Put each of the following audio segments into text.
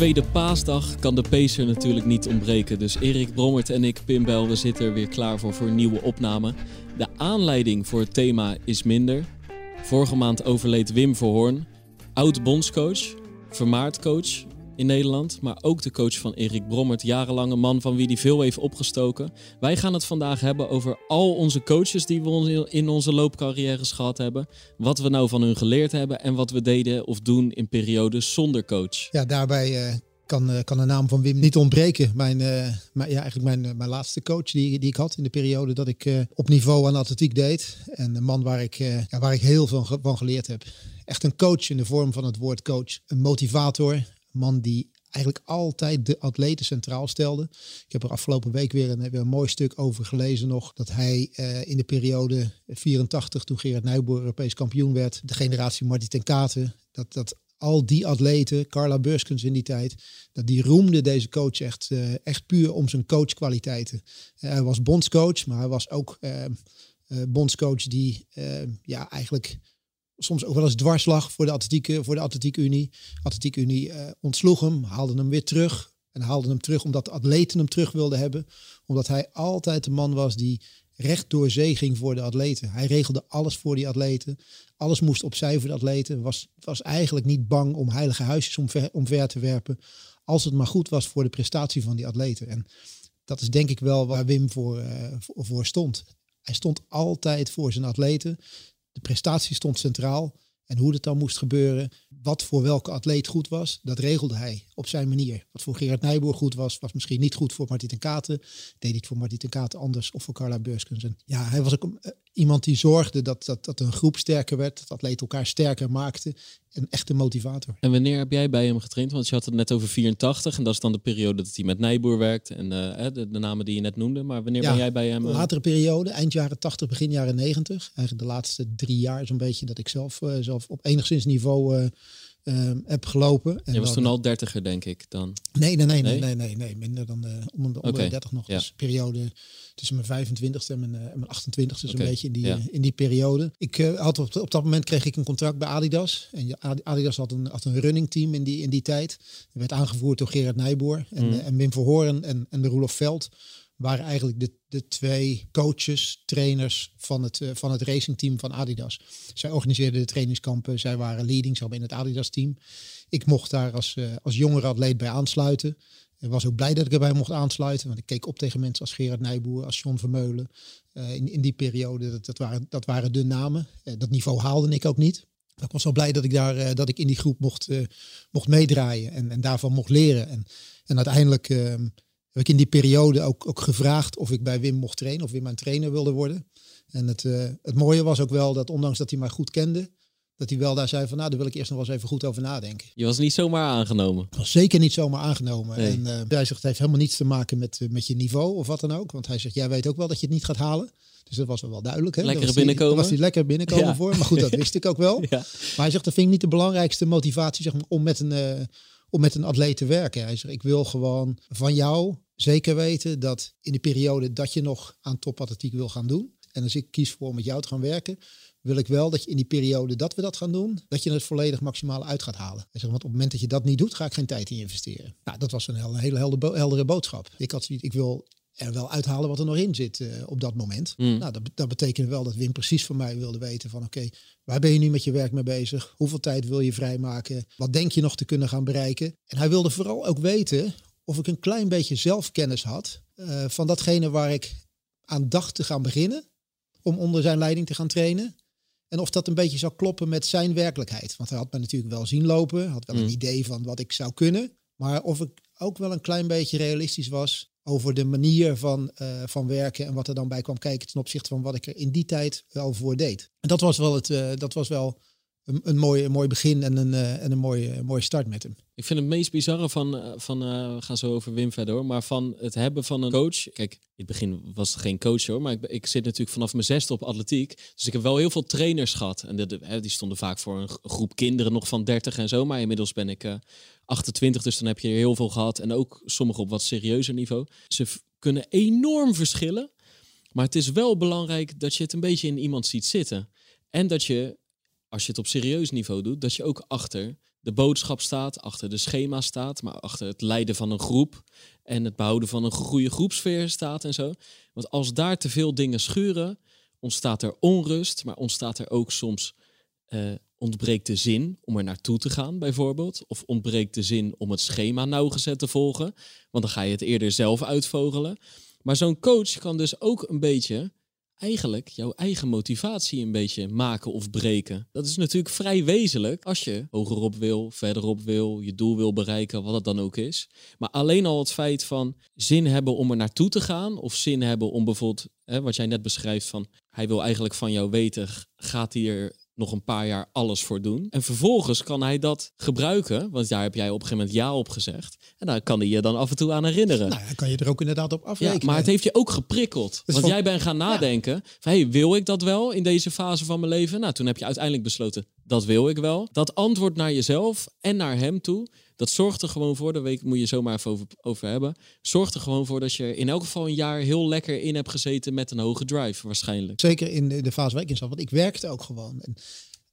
tweede paasdag kan de Pacer natuurlijk niet ontbreken. Dus Erik Brommert en ik, Pim Bel, we zitten er weer klaar voor voor een nieuwe opname. De aanleiding voor het thema is minder. Vorige maand overleed Wim Verhoorn, oud bondscoach, vermaardcoach in Nederland, maar ook de coach van Erik Brommert, jarenlange man van wie hij veel heeft opgestoken. Wij gaan het vandaag hebben over al onze coaches die we in onze loopcarrières gehad hebben, wat we nou van hun geleerd hebben en wat we deden of doen in periodes zonder coach. Ja, daarbij uh, kan, uh, kan de naam van Wim niet ontbreken. Mijn, mijn, ja, eigenlijk mijn, mijn laatste coach die, die ik had in de periode dat ik op niveau aan atletiek deed. En een man waar ik, ja, waar ik heel veel van geleerd heb. Echt een coach in de vorm van het woord coach. Een motivator, man die eigenlijk altijd de atleten centraal stelde. Ik heb er afgelopen week weer een, weer een mooi stuk over gelezen nog. Dat hij uh, in de periode 84, toen Gerard Nijboer Europees kampioen werd, de generatie Marty ten Katen, dat, dat al die atleten, Carla Burskens in die tijd, dat die roemde deze coach echt, uh, echt puur om zijn coachkwaliteiten. Uh, hij was bondscoach, maar hij was ook bondscoach die ja, eigenlijk soms ook wel eens dwarslag voor de atletiek, voor de atletiek unie. Uh, ontsloeg hem, haalde hem weer terug. En haalde hem terug omdat de atleten hem terug wilden hebben. Omdat hij altijd de man was die recht door zee ging voor de atleten. Hij regelde alles voor die atleten. Alles moest opzij voor de atleten. Was, was eigenlijk niet bang om heilige huisjes omver, omver te werpen. Als het maar goed was voor de prestatie van die atleten. En dat is denk ik wel waar Wim voor, voor, voor stond. Hij stond altijd voor zijn atleten. De prestatie stond centraal. En hoe het dan moest gebeuren, wat voor welke atleet goed was, dat regelde hij op zijn manier. Wat voor Gerard Nijboer goed was, was misschien niet goed voor Martin ten Katen. Deed hij het voor Martin ten Katen anders of voor Carla Beurskens. En ja, hij was ook iemand die zorgde dat, dat, dat een groep sterker werd, dat atleten elkaar sterker maakten. Een echte motivator. En wanneer heb jij bij hem getraind? Want je had het net over 84 en dat is dan de periode dat hij met Nijboer werkt en uh, de, de, namen die je net noemde. Maar wanneer ben jij bij hem? Uh... Latere periode, eind jaren 80, begin jaren 90. Eigenlijk de laatste drie jaar zo'n beetje dat ik zelf, uh, zelf op enigszins niveau uh, heb gelopen. En je was toen al dertiger, denk ik, dan? Nee, nee, nee, nee, nee, nee, nee minder dan uh, onder, de, onder de 30 nog. Ja. Dus periode tussen mijn 25ste en mijn, uh, mijn 28ste, dus okay. een beetje in die, ja. in die periode. Ik uh, had op, op dat moment kreeg ik een contract bij Adidas. En Adidas had een, had een running team in die, in die tijd. Werd aangevoerd door Gerard Nijboer en, mm. en Wim Verhoorn en, en de Roelof Veld waren eigenlijk de, de twee coaches, trainers van het, uh, van het racingteam van Adidas. Zij organiseerden de trainingskampen, zij waren leading, in het Adidas-team. Ik mocht daar als, uh, als jongere atleet bij aansluiten. Ik was ook blij dat ik erbij mocht aansluiten, want ik keek op tegen mensen als Gerard Nijboer, als John Vermeulen. Uh, in, in die periode, dat, dat, waren, dat waren de namen. dat niveau haalde ik ook niet. Ik was wel blij dat ik daar dat ik in die groep mocht, mocht meedraaien en, en daarvan mocht leren. En, en uiteindelijk ehm, heb ik in die periode ook, ook gevraagd of ik bij Wim mocht trainen, of Wim mijn trainer wilde worden. En het, uh, het mooie was ook wel dat ondanks dat hij mij goed kende, dat hij wel daar zei van nou, daar wil ik eerst nog wel eens even goed over nadenken. Je was niet zomaar aangenomen? Ik was zeker niet zomaar aangenomen. Nee. En uh, hij zegt, het heeft helemaal niets te maken met, uh, met je niveau of wat dan ook. Want hij zegt, jij weet ook wel dat je het niet gaat halen. Dus dat was wel duidelijk. Hè? Lekker binnenkomen. Daar was hij lekker binnenkomen ja. voor. Maar goed, dat wist ik ook wel. Ja. Maar hij zegt, dat vind ik niet de belangrijkste motivatie zeg maar, om met een... Om met een atleet te werken. Hij zegt, ik wil gewoon van jou zeker weten dat in de periode dat je nog aan topatletiek wil gaan doen, en als ik kies voor om met jou te gaan werken, wil ik wel dat je in die periode dat we dat gaan doen, dat je het volledig maximaal uit gaat halen. Hij zegt, want op het moment dat je dat niet doet, ga ik geen tijd in investeren. Nou, dat was een hele, hele heldere boodschap. Ik had zoiets, ik wil er wel uithalen wat er nog in zit uh, op dat moment. Mm. Nou, dat, dat betekende wel dat Wim precies van mij wilde weten van oké, waar ben je nu met je werk mee bezig? Hoeveel tijd wil je vrijmaken? Wat denk je nog te kunnen gaan bereiken? En hij wilde vooral ook weten of ik een klein beetje zelfkennis had uh, van datgene waar ik aan dacht te gaan beginnen om onder zijn leiding te gaan trainen. En of dat een beetje zou kloppen met zijn werkelijkheid. Want hij had me natuurlijk wel zien lopen, had wel mm. een idee van wat ik zou kunnen. Maar of ik ook wel een klein beetje realistisch was over de manier van, uh, van werken en wat er dan bij kwam kijken ten opzichte van wat ik er in die tijd wel voor deed. En dat was wel, het, uh, dat was wel een, een, mooi, een mooi begin en een, uh, en een mooie, mooie start met hem. Ik vind het meest bizarre van, van we gaan zo over Wim verder hoor, maar van het hebben van een coach. Kijk, in het begin was het geen coach hoor, maar ik, ik zit natuurlijk vanaf mijn zesde op atletiek. Dus ik heb wel heel veel trainers gehad. En die stonden vaak voor een groep kinderen nog van 30 en zo. Maar inmiddels ben ik 28, dus dan heb je heel veel gehad. En ook sommige op wat serieuzer niveau. Ze kunnen enorm verschillen. Maar het is wel belangrijk dat je het een beetje in iemand ziet zitten. En dat je als je het op serieus niveau doet, dat je ook achter de boodschap staat, achter de schema staat, maar achter het leiden van een groep en het behouden van een goede groepsfeer staat en zo. Want als daar te veel dingen schuren, ontstaat er onrust, maar ontstaat er ook soms uh, ontbreekt de zin om er naartoe te gaan, bijvoorbeeld. Of ontbreekt de zin om het schema nauwgezet te volgen, want dan ga je het eerder zelf uitvogelen. Maar zo'n coach kan dus ook een beetje eigenlijk jouw eigen motivatie een beetje maken of breken. Dat is natuurlijk vrij wezenlijk als je hogerop wil, verderop wil, je doel wil bereiken, wat het dan ook is. Maar alleen al het feit van zin hebben om er naartoe te gaan, of zin hebben om bijvoorbeeld, hè, wat jij net beschrijft van hij wil eigenlijk van jou weten, gaat hij er nog een paar jaar alles voor doen. En vervolgens kan hij dat gebruiken, want daar heb jij op een gegeven moment ja op gezegd. En daar kan hij je dan af en toe aan herinneren. Nou, dan kan je er ook inderdaad op afrekenen. Ja, maar het heeft je ook geprikkeld. want jij bent gaan nadenken van, hey, wil ik dat wel in deze fase van mijn leven? Nou, toen heb je uiteindelijk besloten, dat wil ik wel. Dat antwoord naar jezelf en naar hem toe, dat zorgt er gewoon voor, daar moet je zomaar even over, over hebben. Zorgt er gewoon voor dat je in elk geval een jaar heel lekker in hebt gezeten met een hoge drive, waarschijnlijk. Zeker in de, fase waar ik in zat, want ik werkte ook gewoon. En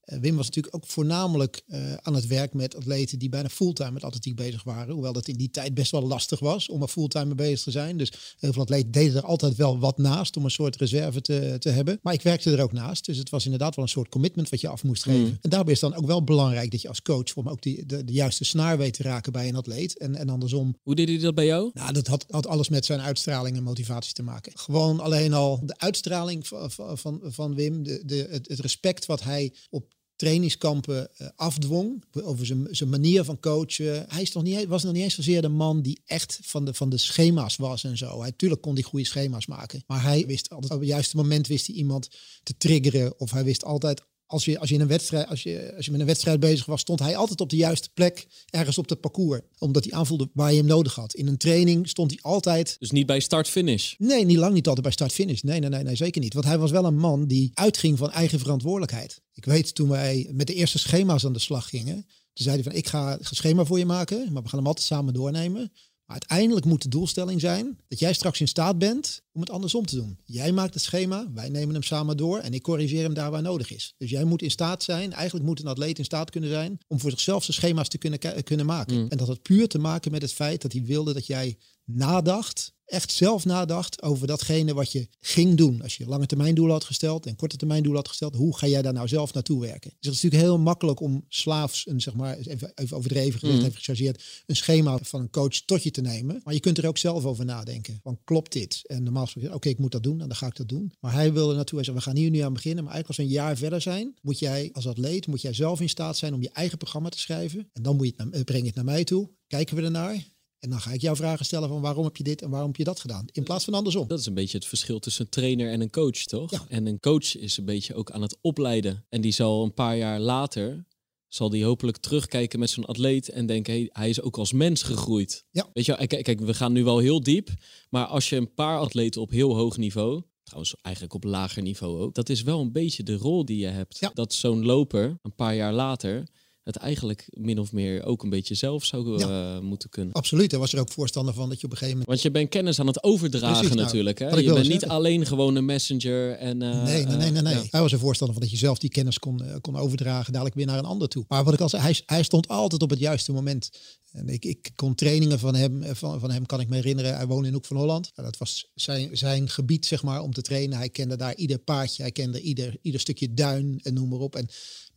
Wim was natuurlijk ook voornamelijk uh, aan het werk met atleten die bijna fulltime met atletiek bezig waren. Hoewel dat in die tijd best wel lastig was om er fulltime mee bezig te zijn. Dus heel veel atleten deden er altijd wel wat naast om een soort reserve te, te hebben. Maar ik werkte er ook naast. Dus het was inderdaad wel een soort commitment wat je af moest geven. Mm. En daarbij is dan ook wel belangrijk dat je als coach voor ook die, de, de, juiste snaar weet te raken bij een atleet. En, en andersom. Hoe deed hij dat bij jou? Nou, dat had, had alles met zijn uitstraling en motivatie te maken. Gewoon alleen al de uitstraling van, van, van Wim, de, de, het, het respect wat hij op trainingskampen uh, afdwong. Over zijn, zijn manier van coachen. Hij is toch niet, was nog niet eens zozeer de man die echt van de, van de schema's was en zo. Hij, tuurlijk kon hij goede schema's maken. Maar hij wist altijd op het juiste moment wist hij iemand te triggeren. Of hij wist altijd als je, als je in een wedstrijd, als je, als je met een wedstrijd bezig was, stond hij altijd op de juiste plek ergens op het parcours. Omdat hij aanvoelde waar je hem nodig had. In een training stond hij altijd. Dus niet bij start-finish? Nee, niet lang niet altijd bij start-finish. Nee, nee, nee, nee, zeker niet. Want hij was wel een man die uitging van eigen verantwoordelijkheid. Ik weet toen wij met de eerste schema's aan de slag gingen. Toen zei hij van ik ga een schema voor je maken, maar we gaan hem altijd samen doornemen. Maar uiteindelijk moet de doelstelling zijn dat jij straks in staat bent om het andersom te doen. Jij maakt het schema, wij nemen hem samen door en ik corrigeer hem daar waar nodig is. Dus jij moet in staat zijn, eigenlijk moet een atleet in staat kunnen zijn om voor zichzelf zijn schema's te kunnen, kunnen maken. Mm. En dat had puur te maken met het feit dat hij wilde dat jij nadacht echt zelf nadacht over datgene wat je ging doen. Als je lange termijn doelen had gesteld en korte termijn doelen had gesteld, hoe ga jij daar nou zelf naartoe werken? Dus het is natuurlijk heel makkelijk om slaafs, een, zeg maar, even, even overdreven gezegd, mm. even gechargeerd, een schema van een coach tot je te nemen. Maar je kunt er ook zelf over nadenken. Van klopt dit? En normaal gesproken, oké, ik moet dat doen en dan ga ik dat doen. Maar hij wilde naartoe, hij zei, we gaan hier nu aan beginnen. Maar eigenlijk als we een jaar verder zijn, moet jij als atleet, moet jij zelf in staat zijn om je eigen programma te schrijven. En dan moet je het, eh, breng je het naar mij toe. Kijken we ernaar. En dan ga ik jou vragen stellen van waarom heb je dit en waarom heb je dat gedaan? In plaats van andersom. Dat is een beetje het verschil tussen een trainer en een coach, toch? Ja. En een coach is een beetje ook aan het opleiden. En die zal een paar jaar later, zal die hopelijk terugkijken met zo'n atleet en denken, hey, hij is ook als mens gegroeid. Ja. Weet je, kijk, kijk, we gaan nu wel heel diep. Maar als je een paar atleten op heel hoog niveau, trouwens eigenlijk op lager niveau ook, dat is wel een beetje de rol die je hebt. Ja. Dat zo'n loper een paar jaar later het eigenlijk min of meer ook een beetje zelf zou uh, moeten kunnen. Absoluut, er was er ook voorstander van dat je op een gegeven moment... Want je bent kennis aan het overdragen nou, natuurlijk. Hè? Je bent niet alleen gewoon een messenger. En, uh, nee, nee, nee. nee, nee. Hij was er voorstander van dat je zelf die kennis kon, kon overdragen, dadelijk weer naar een ander toe. Maar wat ik al zei, hij, hij stond altijd op het juiste moment. En ik, ik kon trainingen van hem, van, van hem kan ik me herinneren. Hij woonde in Hoek van Holland. Nou, dat was zijn, zijn gebied, zeg maar, om te trainen. Hij kende daar ieder paardje, hij kende ieder, ieder stukje duin en noem maar op. En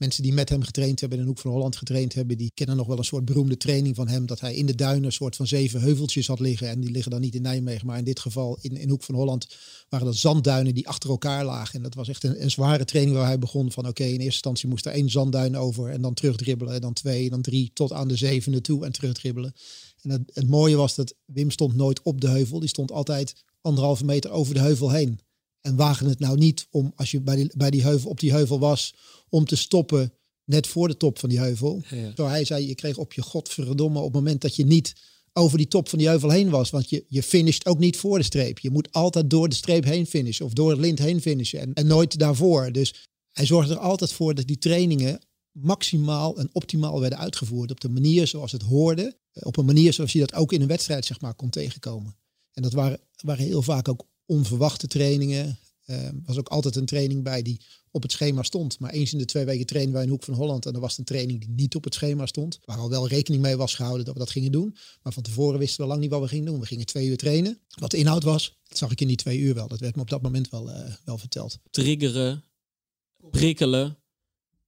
mensen die met hem getraind hebben in Hoek van Holland getraind hebben, die kennen nog wel een soort beroemde training van hem. Dat hij in de duinen een soort van zeven heuveltjes had liggen. En die liggen dan niet in Nijmegen, maar in dit geval in, in Hoek van Holland waren dat zandduinen die achter elkaar lagen. En dat was echt een, een zware training waar hij begon van oké, in eerste instantie moest er één zandduin over en dan terugdribbelen. En dan twee, en dan drie, tot aan de zevende toe en terugdribbelen. En het, het mooie was dat Wim stond nooit op de heuvel. Die stond altijd anderhalve meter over de heuvel heen. En wagen het nou niet om, als je bij die, bij die heuvel, op die heuvel was, om te stoppen net voor de top van die heuvel. Ja. Zo hij zei, je kreeg op je godverdomme op het moment dat je niet over die top van die heuvel heen was. Want je, je finisht ook niet voor de streep. Je moet altijd door de streep heen finishen of door het lint heen finishen en, en nooit daarvoor. Dus hij zorgde er altijd voor dat die trainingen maximaal en optimaal werden uitgevoerd op de manier zoals het hoorde. Op een manier zoals je dat ook in een wedstrijd zeg maar kon tegenkomen. En dat waren, waren heel vaak ook onverwachte trainingen. Uh, was ook altijd een training bij die op het schema stond. Maar eens in de twee weken trainen wij in Hoek van Holland. En er was een training die niet op het schema stond. Waar al wel rekening mee was gehouden dat we dat gingen doen. Maar van tevoren wisten we lang niet wat we gingen doen. We gingen twee uur trainen. Wat de inhoud was, dat zag ik in die twee uur wel. Dat werd me op dat moment wel, uh, wel verteld. Triggeren, prikkelen,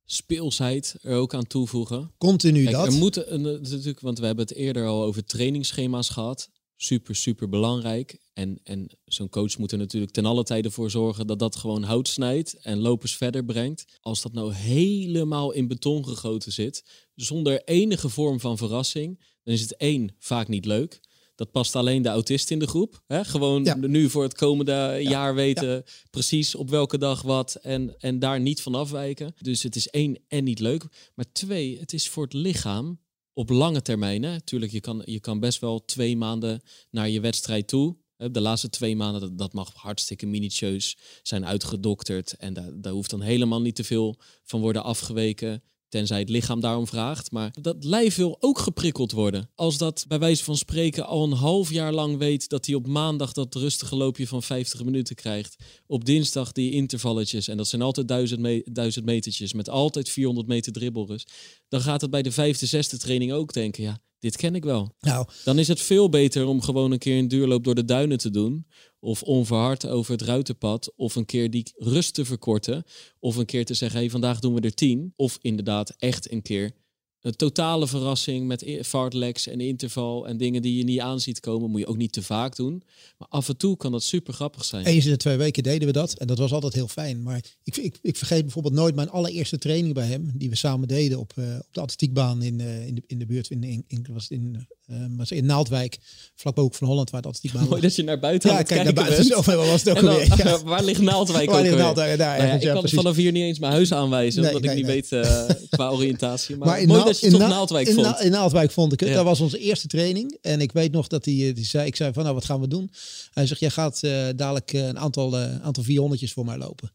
speelsheid er ook aan toevoegen. Continu Kijk, dat. Er moeten een, natuurlijk, want we hebben het eerder al over trainingsschema's gehad. Super, super belangrijk. En, en zo'n coach moet er natuurlijk ten alle tijde voor zorgen dat dat gewoon hout snijdt en lopers verder brengt. Als dat nou helemaal in beton gegoten zit, zonder enige vorm van verrassing, dan is het één vaak niet leuk. Dat past alleen de autist in de groep. Hè? Gewoon Ja. nu voor het komende jaar weten precies op welke dag wat en, en daar niet van afwijken. Dus het is één en niet leuk. Maar twee, het is voor het lichaam op lange termijn. Hè? Tuurlijk, je kan, je kan best wel twee maanden naar je wedstrijd toe. De laatste twee maanden, dat, dat mag hartstikke minutieus zijn uitgedokterd. En daar, daar hoeft dan helemaal niet te veel van worden afgeweken. Tenzij het lichaam daarom vraagt. Maar dat lijf wil ook geprikkeld worden. Als dat bij wijze van spreken al een half jaar lang weet dat hij op maandag dat rustige loopje van 50 minuten krijgt. Op dinsdag die intervalletjes. En dat zijn altijd duizend, me duizend metertjes met altijd 400 meter dribbelrust. Dan gaat het bij de vijfde, zesde training ook denken. Ja, dit ken ik wel. Nou, Dan is het veel beter om gewoon een keer een duurloop door de duinen te doen. Of onverhard over het ruitenpad. Of een keer die rust te verkorten. Of een keer te zeggen, hey, vandaag doen we er tien. Of inderdaad echt een keer een totale verrassing met fartleks en interval en dingen die je niet aan ziet komen. Moet je ook niet te vaak doen. Maar af en toe kan dat super grappig zijn. Eens in de twee weken deden we dat. En dat was altijd heel fijn. Maar ik, ik, ik vergeet bijvoorbeeld nooit mijn allereerste training bij hem. Die we samen deden op, eh, op de atletiekbaan in, eh, in, de, in de buurt. In, in, in, was in, eh, was in Naaldwijk. Vlakbij Hoek van Holland waar de atletiekbaan Mooi was. dat je naar buiten Ja, aan het kijk naar buiten. bent. Was het ook dan, alweer. Ja. waar ligt Naaldwijk Waar ook ligt? Naaldwijk? Daar, Nou ja, ik ja, kan precies. vanaf hier niet eens mijn huis aanwijzen, Nee, omdat ik nee, niet weet eh, qua oriëntatie. Maar, mooi dat je in toch Na- Naaldwijk in, vond. In Naaldwijk vond ik het. Dat was onze eerste training. En ik weet nog dat hij, eh, die zei, ik zei van nou wat gaan we doen? Hij zegt jij gaat eh, dadelijk een aantal, eh aantal 400'tjes voor mij lopen.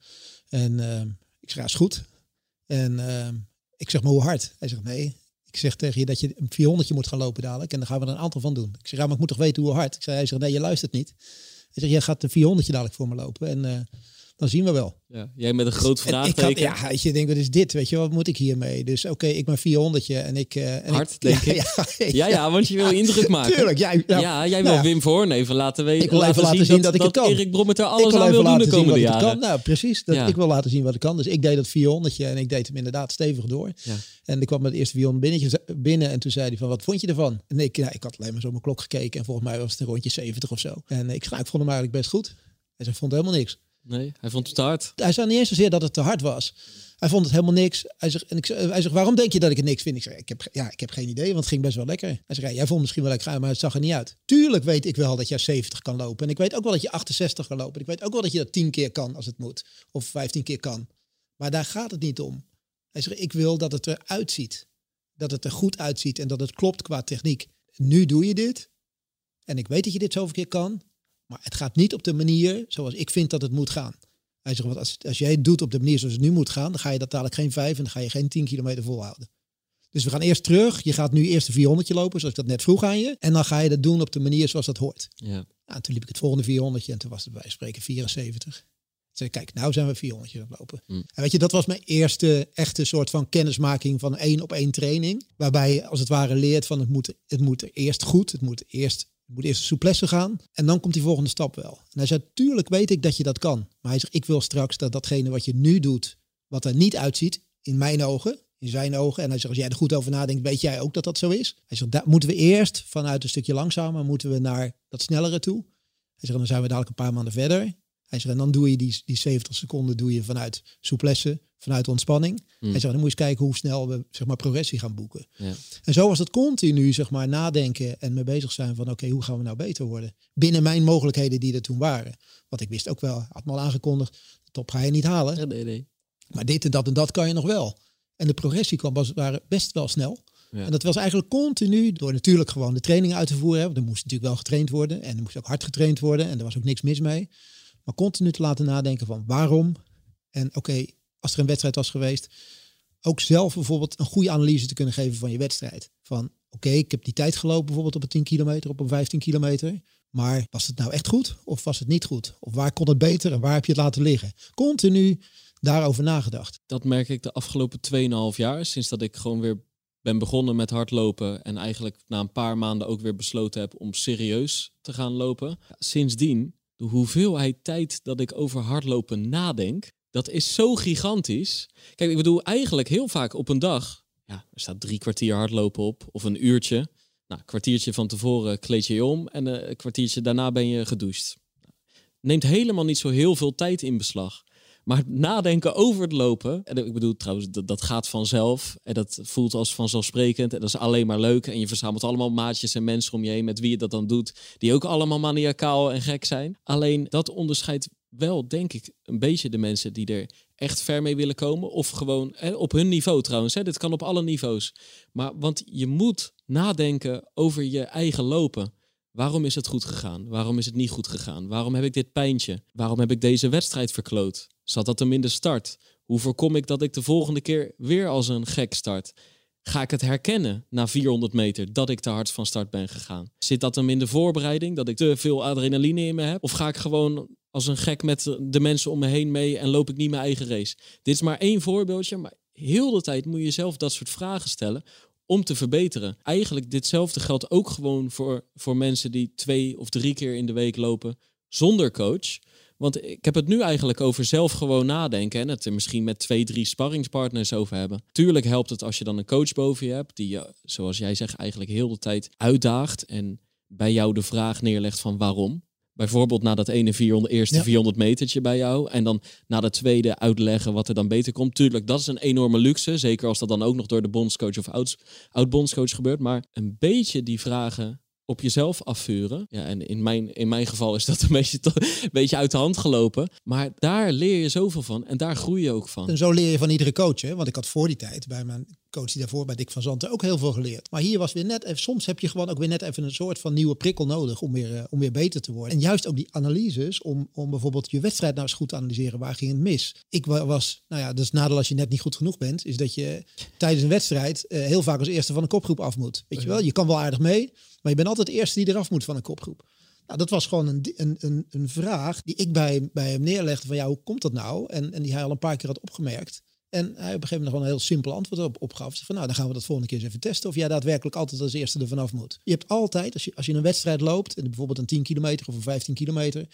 En eh, ik zeg ja is goed. En eh, ik zeg maar hoe hard? Hij zegt nee. Ik zeg tegen je dat je een 400 moet gaan lopen dadelijk. En dan gaan we er een aantal van doen. Ik zeg ja maar ik moet toch weten hoe hard? Ik zei, hij zegt nee je luistert niet. Hij zegt jij gaat de 400 dadelijk voor me lopen. En eh, dan zien we wel. Ja, jij met een groot En ik had, vraagteken. ja, je, denk, wat is dit? Weet je, wat moet ik hiermee? Dus oké, ik mijn 400 en ik... eh, en Hard, ik, denk ja, ik. Ja, ja, ja, want je wil indruk maken. Tuurlijk, jij, Ja, nou, jij nou wil ja. Wim Voorn even laten weten. Ik wil even laten zien dat ik het kan. Erik Brommert er ik alles aan wil doen de laten komende jaren. kan. Nou, precies. Dat. Ik wil laten zien wat ik kan. Dus ik deed dat 400 en ik deed hem inderdaad stevig door. Ja. En ik kwam met het eerste 400 binnentje, binnen en toen zei hij van, wat vond je ervan? En ik, ja, ik had alleen maar zo mijn klok gekeken en volgens mij was het een rondje 70 of zo. En ik, nou, ik vond hem eigenlijk best goed. Zei, ik vond helemaal niks. Nee, hij vond het te hard. Hij zei niet eens zozeer dat het te hard was. Hij vond het helemaal niks. Hij zegt, en ik, hij waarom denk je dat ik het niks vind? Ik zeg, ik heb, ja, ik heb geen idee, want het ging best wel lekker. Hij zegt, jij vond misschien wel lekker, maar het zag er niet uit. Tuurlijk weet ik wel dat jij 70 kan lopen. En ik weet ook wel dat je 68 kan lopen. En ik weet ook wel dat je dat 10 keer kan als het moet. Of 15 keer kan. Maar daar gaat het niet om. Hij zegt, ik wil dat het eruit ziet. Dat het er goed uitziet en dat het klopt qua techniek. Nu doe je dit. En ik weet dat je dit zoveel keer kan. Maar het gaat niet op de manier zoals ik vind dat het moet gaan. Hij zegt, want als, als jij het doet op de manier zoals het nu moet gaan, dan ga je dat dadelijk geen vijf en dan ga je geen 10 kilometer volhouden. Dus we gaan eerst terug. Je gaat nu eerst de 400 lopen, zoals ik dat net vroeg aan je. En dan ga je dat doen op de manier zoals dat hoort. Ja. Nou, toen liep ik het volgende 400 en toen was het bij spreken 74. Toen zei ik, kijk, nou zijn we 400 aan het lopen. Hmm. En weet je, dat was mijn eerste echte soort van kennismaking van één op één training. Waarbij je als het ware leert van het moet, het moet eerst goed, het moet eerst, het moet eerst souplesse gaan. En dan komt die volgende stap wel. En hij zei, tuurlijk weet ik dat je dat kan. Maar hij zegt, ik wil straks dat datgene wat je nu doet, wat er niet uitziet, in mijn ogen, in zijn ogen. En hij zegt, als jij er goed over nadenkt, weet jij ook dat dat zo is. Hij zegt, daar moeten we eerst vanuit een stukje langzamer, moeten we naar dat snellere toe. Hij zegt, dan zijn we dadelijk een paar maanden verder. Hij zegt, en dan doe je die, die 70 seconden doe je vanuit souplesse, vanuit ontspanning. Hmm. Hij zegt, dan moet je eens kijken hoe snel we zeg maar, progressie gaan boeken. Ja. En zo was het continu zeg maar, nadenken en mee bezig zijn van oké, hoe gaan we nou beter worden? Binnen mijn mogelijkheden die er toen waren. Want ik wist ook wel, had me al aangekondigd, de top ga je niet halen. Ja, nee, nee. Maar dit en dat en dat kan je nog wel. En de progressie kwam was, waren best wel snel. Ja. En dat was eigenlijk continu door natuurlijk gewoon de training uit te voeren. hè, Want er moest natuurlijk wel getraind worden. En er moest ook hard getraind worden. En er was ook niks mis mee. Maar continu te laten nadenken van waarom. En oké, als er een wedstrijd was geweest. Ook zelf bijvoorbeeld een goede analyse te kunnen geven van je wedstrijd. Van oké, ik heb die tijd gelopen bijvoorbeeld op een 10 kilometer, op een 15 kilometer. Maar was het nou echt goed of was het niet goed? Of waar kon het beter en waar heb je het laten liggen? Continu daarover nagedacht. Dat merk ik de afgelopen 2,5 jaar, sinds dat ik gewoon weer ben begonnen met hardlopen en eigenlijk na een paar maanden ook weer besloten heb om serieus te gaan lopen. Sindsdien, de hoeveelheid tijd dat ik over hardlopen nadenk, dat is zo gigantisch. Kijk, ik bedoel eigenlijk heel vaak op een dag, ja, er staat drie kwartier hardlopen op of een uurtje. Nou, een kwartiertje van tevoren kleed je je om en een kwartiertje daarna ben je gedoucht. Neemt helemaal niet zo heel veel tijd in beslag. Maar nadenken over het lopen, en ik bedoel trouwens, dat, dat gaat vanzelf. En dat voelt als vanzelfsprekend. En dat is alleen maar leuk. En je verzamelt allemaal maatjes en mensen om je heen met wie je dat dan doet. Die ook allemaal maniacaal en gek zijn. Alleen dat onderscheidt wel, denk ik, een beetje de mensen die er echt ver mee willen komen. Of gewoon op hun niveau trouwens. Hè. Dit kan op alle niveaus. Maar want je moet nadenken over je eigen lopen. Waarom is het goed gegaan? Waarom is het niet goed gegaan? Waarom heb ik dit pijntje? Waarom heb ik deze wedstrijd verkloot? Zat dat hem in de start? Hoe voorkom ik dat ik de volgende keer weer als een gek start? Ga ik het herkennen na 400 meter dat ik te hard van start ben gegaan? Zit dat hem in de voorbereiding, dat ik te veel adrenaline in me heb? Of ga ik gewoon als een gek met de mensen om me heen mee en loop ik niet mijn eigen race? Dit is maar één voorbeeldje, maar heel de tijd moet je jezelf dat soort vragen stellen om te verbeteren. Eigenlijk ditzelfde geldt ook gewoon voor, voor mensen die twee of drie keer in de week lopen zonder coach. Want ik heb het nu eigenlijk over zelf gewoon nadenken en het er misschien met twee, drie sparringspartners over hebben. Tuurlijk helpt het als je dan een coach boven je hebt, die je, zoals jij zegt, eigenlijk heel de tijd uitdaagt en bij jou de vraag neerlegt van waarom. Bijvoorbeeld na dat ene 400, eerste 400 metertje bij jou. En dan na de tweede uitleggen wat er dan beter komt. Tuurlijk, dat is een enorme luxe. Zeker als dat dan ook nog door de bondscoach of oud-bondscoach gebeurt. Maar een beetje die vragen op jezelf afvuren. Ja, en in mijn, in mijn geval is dat een beetje, een beetje uit de hand gelopen. Maar daar leer je zoveel van en daar groei je ook van. En zo leer je van iedere coach. Hè? Want ik had voor die tijd bij mijn coach die daarvoor bij Dick van Zanten ook heel veel geleerd. Maar hier was weer net even, soms heb je gewoon ook weer net even een soort van nieuwe prikkel nodig om weer, uh, om weer beter te worden. En juist ook die analyses om, om bijvoorbeeld je wedstrijd nou eens goed te analyseren. Waar ging het mis? Ik was, nou ja, dus nadeel als je net niet goed genoeg bent, is dat je tijdens een wedstrijd uh, heel vaak als eerste van een kopgroep af moet. Weet je wel, je kan wel aardig mee, maar je bent altijd de eerste die eraf moet van een kopgroep. Nou, dat was gewoon een, een, een, een vraag die ik bij, bij hem neerlegde van ja, hoe komt dat nou? En, en die hij al een paar keer had opgemerkt. En hij op een gegeven moment gewoon een heel simpel antwoord op opgaf. Van nou, dan gaan we dat volgende keer eens even testen. Of jij daadwerkelijk altijd als eerste er vanaf moet. Je hebt altijd, als je, als je een wedstrijd loopt, bijvoorbeeld een 10 kilometer of een 15 kilometer.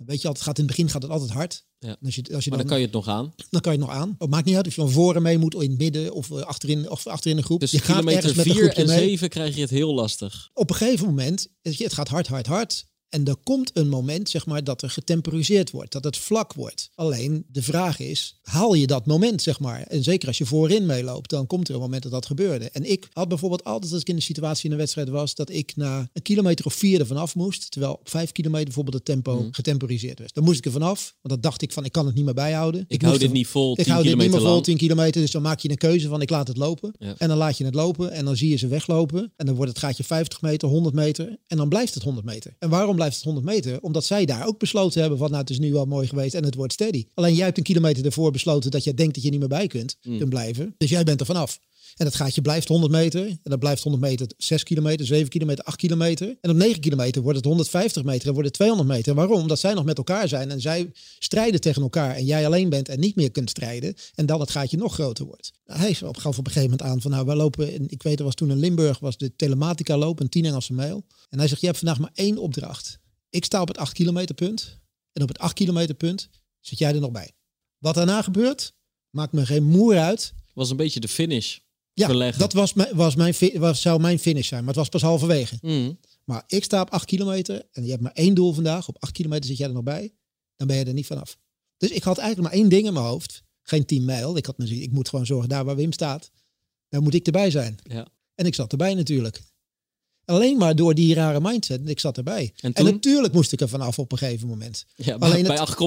Dan weet je altijd, gaat in het begin gaat het altijd hard. Ja. Als je, als je maar dan, dan, kan je het nog aan. Dan kan je het nog aan. Het maakt niet uit of je van voren mee moet, in het midden of eh, achterin, of achterin een groep. Dus je kilometer 4 en 7 krijg je het heel lastig. Op een gegeven moment, het gaat hard, hard, hard. En er komt een moment, zeg maar, dat er getemporiseerd wordt, dat het vlak wordt. Alleen de vraag is, haal je dat moment, zeg maar? En zeker als je voorin meeloopt, dan komt er een moment dat dat gebeurde. En ik had bijvoorbeeld altijd, als ik in de situatie in de wedstrijd was, dat ik na een kilometer of vier er vanaf moest, terwijl op vijf kilometer bijvoorbeeld het tempo mm. getemporiseerd was. Dan moest ik er vanaf, want dan dacht ik van, ik kan het niet meer bijhouden. Ik, ik hou dit niet vol, Ik hou dit niet meer vol, 10 kilometer. Dus dan maak je een keuze van, ik laat het lopen. Ja. En dan laat je het lopen en dan zie je ze weglopen. En dan wordt het gaatje 50 meter, 100 meter. En dan blijft het 100 meter. En waarom blijft het 100 meter? Omdat zij daar ook besloten hebben van nou het is nu wel mooi geweest en het wordt steady. Alleen jij hebt een kilometer ervoor besloten dat je denkt dat je niet meer bij kunt, mm. kunt blijven. Dus jij bent er vanaf. En dat gaatje blijft 100 meter. En dat blijft 100 meter 6 kilometer, 7 kilometer, 8 kilometer. En op 9 kilometer wordt het 150 meter en wordt het 200 meter. Waarom? Omdat zij nog met elkaar zijn en zij strijden tegen elkaar. En jij alleen bent en niet meer kunt strijden. En dan het gaatje nog groter wordt. Nou, hij gaf op een gegeven moment aan van nou, we lopen, ik weet er was toen in Limburg, was de telematica loop, een 10 Engelse mail. En hij zegt, je hebt vandaag maar één opdracht. Ik sta op het 8 kilometer punt. En op het 8 kilometer punt zit jij er nog bij. Wat daarna gebeurt, maakt me geen moer uit. Was een beetje de finish. Ja, verleggen. dat was mijn, was mijn, was, zou mijn finish zijn. Maar het was pas halverwege. Mm. Maar ik sta op 8 kilometer. En je hebt maar één doel vandaag. Op 8 kilometer zit jij er nog bij. Dan ben je er niet vanaf. Dus ik had eigenlijk maar één ding in mijn hoofd. Geen 10 mijl. Ik, had me, ik moet gewoon zorgen daar waar Wim staat. Daar moet ik erbij zijn. Ja. En ik zat erbij natuurlijk. Alleen maar door die rare mindset. Ik zat erbij. En, en natuurlijk moest ik er vanaf op een gegeven moment. Ja, Alleen bij 8,1.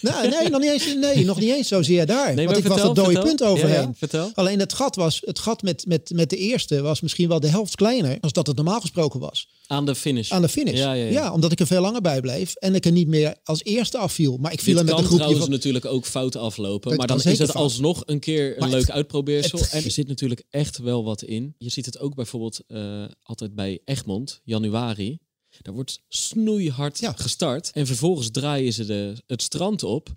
Nou, nee, nog niet eens, nee, nog niet eens zozeer daar. Nee, want ik vertel, was het dode vertel. punt overheen. Ja. Alleen het gat was, het gat met, met, met de eerste was misschien wel de helft kleiner als dat het normaal gesproken was. Aan de finish. Aan de finish. Ja, ja, ja. ja omdat ik er veel langer bij bleef en ik er niet meer als eerste afviel. Maar ik viel Dit er met kan een groepje trouwens van. natuurlijk ook fout aflopen. Het maar dan is het fout. alsnog een keer een Maar leuk het- uitprobeersel. het- en er zit natuurlijk echt wel wat in. Je ziet het ook bijvoorbeeld eh, altijd bij Egmond, januari. Daar wordt snoeihard Ja. gestart. En vervolgens draaien ze de, het strand op.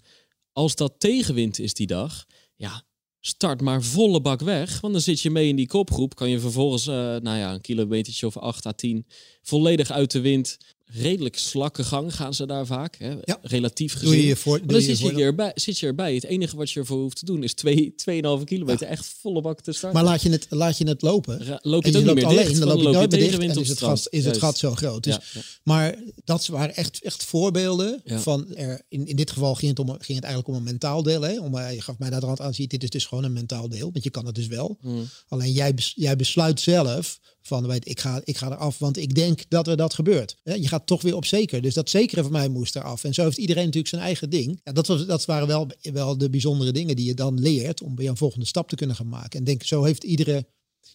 Als dat tegenwind is die dag, ja, start maar volle bak weg. Want dan zit je mee in die kopgroep. Kan je vervolgens, eh, nou ja, een kilometertje of 8 à 10 volledig uit de wind. Redelijk slakke gang gaan ze daar vaak. Hè? Ja. Relatief gezien. Doe je je voor, doe dan je je zit je, erbij, zit je erbij. Het enige wat je ervoor hoeft te doen is 2, 2,5 kilometer echt volle bak te starten. Maar laat je het, laat je het lopen. Ra- loop je En het ook niet meer alleen, dicht, dan loop je nooit meer dicht. En is het, gat, is het gat zo groot. Dus, Ja. Maar dat waren echt, echt voorbeelden van er. In, in dit geval ging het, om, ging het eigenlijk om een mentaal deel. Hè? Om, eh, je gaf mij daar aan aan, ziet, dit is dus gewoon een mentaal deel. Want je kan het dus wel. Hmm. Alleen jij, jij besluit zelf van weet, ik, ga, ik ga eraf, want ik denk dat er dat gebeurt. Je gaat toch weer op zeker. Dus dat zekere van mij moest eraf. En zo heeft iedereen natuurlijk zijn eigen ding. Ja, dat, was, dat waren wel, wel de bijzondere dingen die je dan leert om weer een volgende stap te kunnen gaan maken. En denk, zo heeft iedere,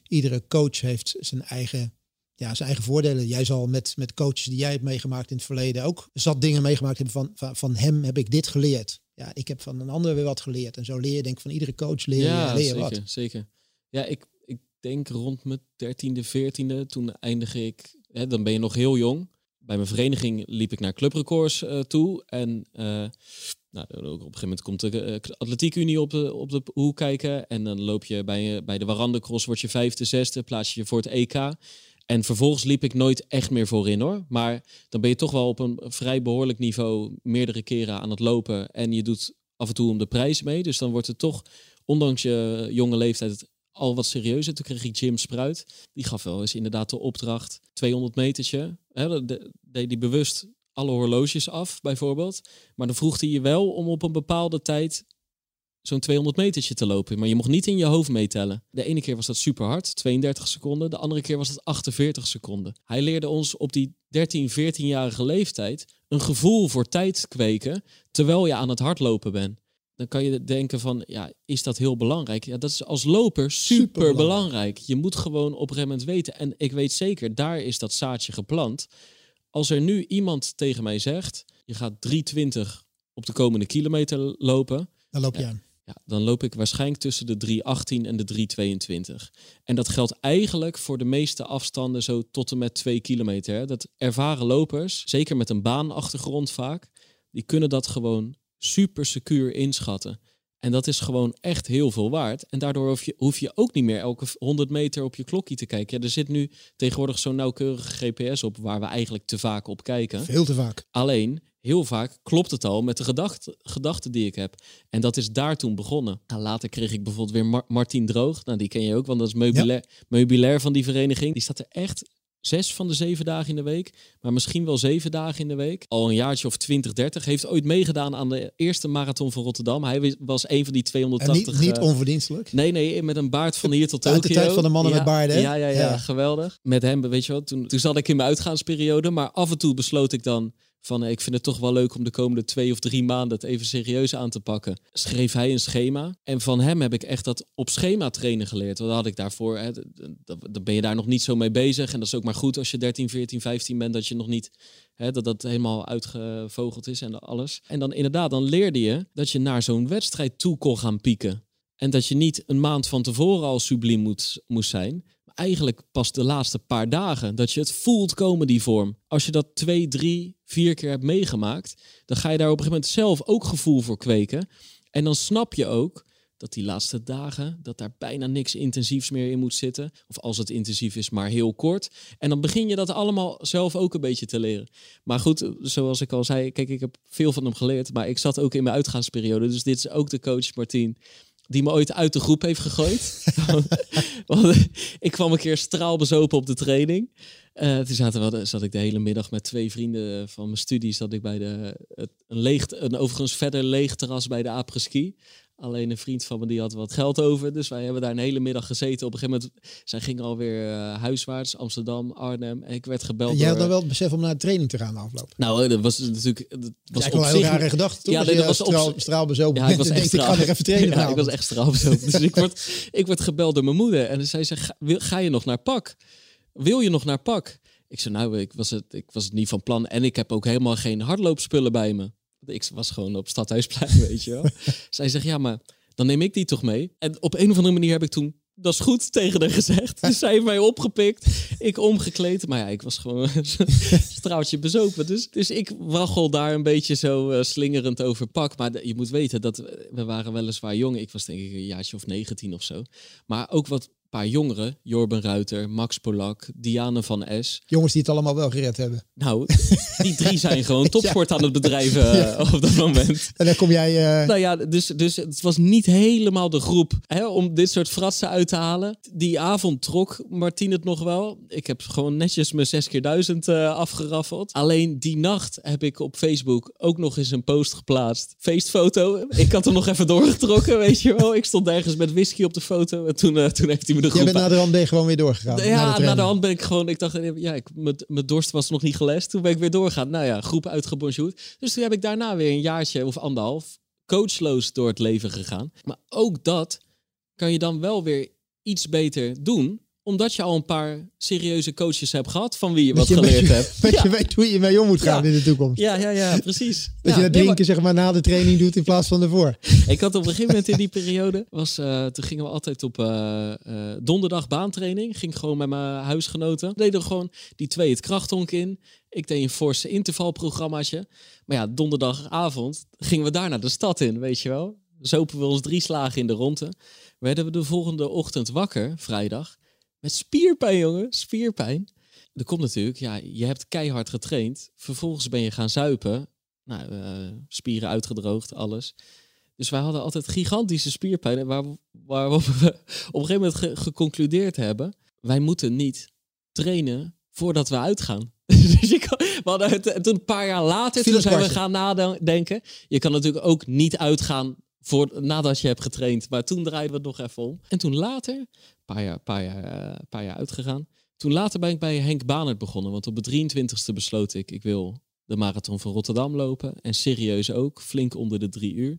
iedere coach heeft zijn eigen ja, zijn eigen voordelen. Jij zal met, met coaches die jij hebt meegemaakt in het verleden ook zat dingen meegemaakt hebben van, van, van hem heb ik dit geleerd. Ja, ik heb van een ander weer wat geleerd. En zo leer je denk ik van iedere coach leer Ja, leer zeker, wat. zeker. Ja, ik denk rond mijn dertiende, veertiende, toen eindigde ik, hè, dan ben je nog heel jong. Bij mijn vereniging liep ik naar clubrecords eh, toe. En eh, nou, op een gegeven moment komt de eh, Atletiek Unie op de, op de hoek kijken. En dan loop je bij, bij de Warandecross, word je vijfde, zesde, plaats je je voor het EK. En vervolgens liep ik nooit echt meer voorin hoor. Maar dan ben je toch wel op een vrij behoorlijk niveau meerdere keren aan het lopen. En je doet af en toe om de prijs mee. Dus dan wordt het toch, ondanks je jonge leeftijd, al wat serieuzer. Toen kreeg ik Jim Spruit. Die gaf wel eens inderdaad de opdracht. 200 metertje. Hè, dat de- deed hij bewust alle horloges af, bijvoorbeeld. Maar dan vroeg hij je wel om op een bepaalde tijd zo'n 200 metertje te lopen. Maar je mocht niet in je hoofd meetellen. De ene keer was dat super hard, 32 seconden. De andere keer was het 48 seconden. Hij leerde ons op die 13, 14-jarige leeftijd een gevoel voor tijd kweken terwijl je aan het hardlopen bent. Dan kan je denken van, ja, is dat heel belangrijk? Ja, dat is als loper super belangrijk. Je moet gewoon op een moment weten. En ik weet zeker, daar is dat zaadje geplant. Als er nu iemand tegen mij zegt, je gaat 320 op de komende kilometer lopen, Dan loop je aan. ja, dan loop ik waarschijnlijk tussen de 318 en de 322. En dat geldt eigenlijk voor de meeste afstanden zo tot en met 2 kilometer. Hè. Dat ervaren lopers, zeker met een baanachtergrond vaak, die kunnen dat gewoon super secuur inschatten. En dat is gewoon echt heel veel waard. En daardoor hoef je, hoef je ook niet meer elke 100 meter op je klokje te kijken. Ja, er zit nu tegenwoordig zo'n nauwkeurige GPS op waar we eigenlijk te vaak op kijken. Veel te vaak. Alleen, heel vaak klopt het al met de gedachte, gedachten die ik heb. En dat is daar toen begonnen. Nou, later kreeg ik bijvoorbeeld weer Mar Martien Droog. Nou, die ken je ook, want dat is meubilair, meubilair van die vereniging. Die staat er echt zes van de zeven dagen in de week. Maar misschien wel zeven dagen in de week. Al een jaartje of 20, 30. Heeft ooit meegedaan aan de eerste marathon van Rotterdam. Hij was een van die En 280... niet, niet eh, onverdienstelijk. Nee, nee, met een baard van hier tot Uit Tokio. de tijd van de mannen ja, met baarden? Ja, ja, ja, Ja. geweldig. Met hem, weet je wel, toen, toen zat ik in mijn uitgaansperiode. Maar af en toe besloot ik dan van, eh, ik vind het toch wel leuk om de komende twee of drie maanden het even serieus aan te pakken. Schreef hij een schema. En van hem heb ik echt dat op schema trainen geleerd. Want dat had ik daarvoor, hè, dan ben je daar nog niet zo mee bezig. En dat is ook maar goed als je 13, 14, 15 bent, dat je nog niet, dat dat helemaal uitgevogeld is en alles. En dan inderdaad, dan leerde je dat je naar zo'n wedstrijd toe kon gaan pieken. En dat je niet een maand van tevoren al subliem moet, moest zijn. Eigenlijk pas de laatste paar dagen. Dat je het voelt komen, die vorm. Als je dat twee, drie, vier keer hebt meegemaakt. Dan ga je daar op een gegeven moment zelf ook gevoel voor kweken. En dan snap je ook dat die laatste dagen, dat daar bijna niks intensiefs meer in moet zitten. Of als het intensief is, maar heel kort. En dan begin je dat allemaal zelf ook een beetje te leren. Maar goed, zoals ik al zei, kijk, ik heb veel van hem geleerd. Maar ik zat ook in mijn uitgaansperiode. Dus dit is ook de coach Martien die me ooit uit de groep heeft gegooid. Want ik kwam een keer straalbezopen op de training. Eh toen zaten we, zat ik de hele middag met twee vrienden van mijn studie. Zat ik bij de, een, leeg, een overigens verder leeg terras bij de apres-ski. Alleen een vriend van me die had wat geld over. Dus wij hebben daar een hele middag gezeten. Op een gegeven moment, zij ging alweer uh, huiswaarts, Amsterdam, Arnhem. En ik werd gebeld En jij had dan wel het besef om naar de training te gaan de afloop. Nou, dat was natuurlijk... Dat was Dat is wel een heel rare gedachte, toch? Ja, nee, dat was straal, op- straalbezopen Ja, ik was echt denkt, ik ga nog even trainen Ja, ik was echt straalbezopen. dus ik word, ik word gebeld door mijn moeder. En zij zei, ga je nog naar pak? Wil je nog naar pak? Ik zei, nou, ik was, het, ik was het niet van plan. En ik heb ook helemaal geen hardloopspullen bij me. Ik was gewoon op Stadhuisplein, weet je wel. zij zegt, ja, maar dan neem ik die toch mee. En op een of andere manier heb ik toen dat is goed tegen haar gezegd. Dus zij heeft mij opgepikt. Ik omgekleed. Maar ja, ik was gewoon een straaltje bezopen. Dus, dus ik waggel daar een beetje zo uh, slingerend over pak. Maar je moet weten dat we waren weliswaar jong. Ik was denk ik een jaartje of 19 of zo. Maar ook wat paar jongeren. Jorben Ruiter, Max Polak, Diane van S. Jongens die het allemaal wel gered hebben. Nou, die drie zijn gewoon topsport aan het bedrijven uh, op dat moment. En dan kom jij... Uh... Nou ja, dus, dus het was niet helemaal de groep hè, om dit soort fratsen uit te halen. Die avond trok Martien het nog wel. Ik heb gewoon netjes mijn 6 keer 1000 uh, afgeraffeld. Alleen die nacht heb ik op Facebook ook nog eens een post geplaatst. Feestfoto. Ik had er nog even doorgetrokken, weet je wel. Ik stond ergens met whisky op de foto. En toen, toen heeft hij me de groep... Jij bent naar de hand ben gewoon weer doorgegaan? Ja, na de, hand ben ik gewoon... Ik dacht, ja, ik, mijn dorst was nog niet gelest. Toen ben ik weer doorgaan. Nou ja, groep uitgebonjourd. Dus toen heb ik daarna weer een jaartje of anderhalf coachloos door het leven gegaan. Maar ook dat kan je dan wel weer iets beter doen omdat je al een paar serieuze coaches hebt gehad van wie je wat geleerd hebt. Dat je weet hoe je mee om moet gaan in de toekomst. Ja, ja, ja, precies. Dat je dat drinken zeg maar na de training doet in plaats van ervoor. Ik had op een gegeven moment in die periode, was, uh, toen gingen we altijd op uh, uh, donderdag baantraining. Ging gewoon met mijn huisgenoten. Deden gewoon die twee het krachthonk in. Ik deed een forse intervalprogrammaatje. Maar ja, donderdagavond gingen we daar naar de stad in, weet je wel. Zopen we ons drie slagen in de ronde. Werden we de volgende ochtend wakker, vrijdag. Met spierpijn, jongen. Spierpijn. Er komt natuurlijk, ja, je hebt keihard getraind. Vervolgens ben je gaan zuipen. Nou, uh, spieren uitgedroogd, alles. Dus wij hadden altijd gigantische spierpijn. Waar, waarop we op een gegeven moment ge geconcludeerd hebben. Wij moeten niet trainen voordat we uitgaan. dus je kan, we hadden het, toen een paar jaar later, toen zijn we gaan nadenken. Je kan natuurlijk ook niet uitgaan voor, nadat je hebt getraind. Maar toen draaiden we het nog even om. En toen later, jaar, paar jaar, uh, paar jaar uitgegaan. Toen later ben ik bij Henk Banert begonnen. Want op de 23e besloot ik, ik wil de marathon van Rotterdam lopen. En serieus ook, flink onder de drie uur.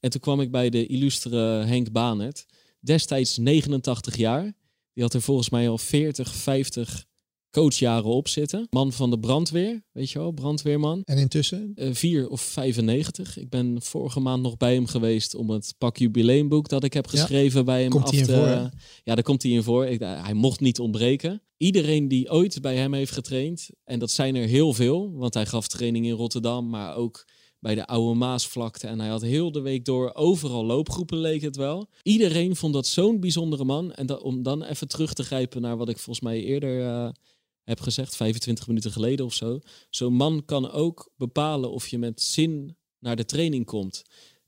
En toen kwam ik bij de illustere Henk Banert. Destijds 89 jaar. Die had er volgens mij al 40, 50 coachjaren op zitten. Man van de brandweer, weet je wel, brandweerman. En intussen? Uh, vier of 95. Ik ben vorige maand nog bij hem geweest om het pak jubileumboek dat ik heb geschreven bij hem komt af te... Voor, ja, daar komt hij in voor. Ik, hij mocht niet ontbreken. Iedereen die ooit bij hem heeft getraind, en dat zijn er heel veel, want hij gaf training in Rotterdam, maar ook bij de oude Maasvlakte. En hij had heel de week door overal loopgroepen, leek het wel. Iedereen vond dat zo'n bijzondere man. En dat, om dan even terug te grijpen naar wat ik volgens mij eerder uh, heb gezegd, 25 minuten geleden of zo. Zo'n man kan ook bepalen of je met zin naar de training komt.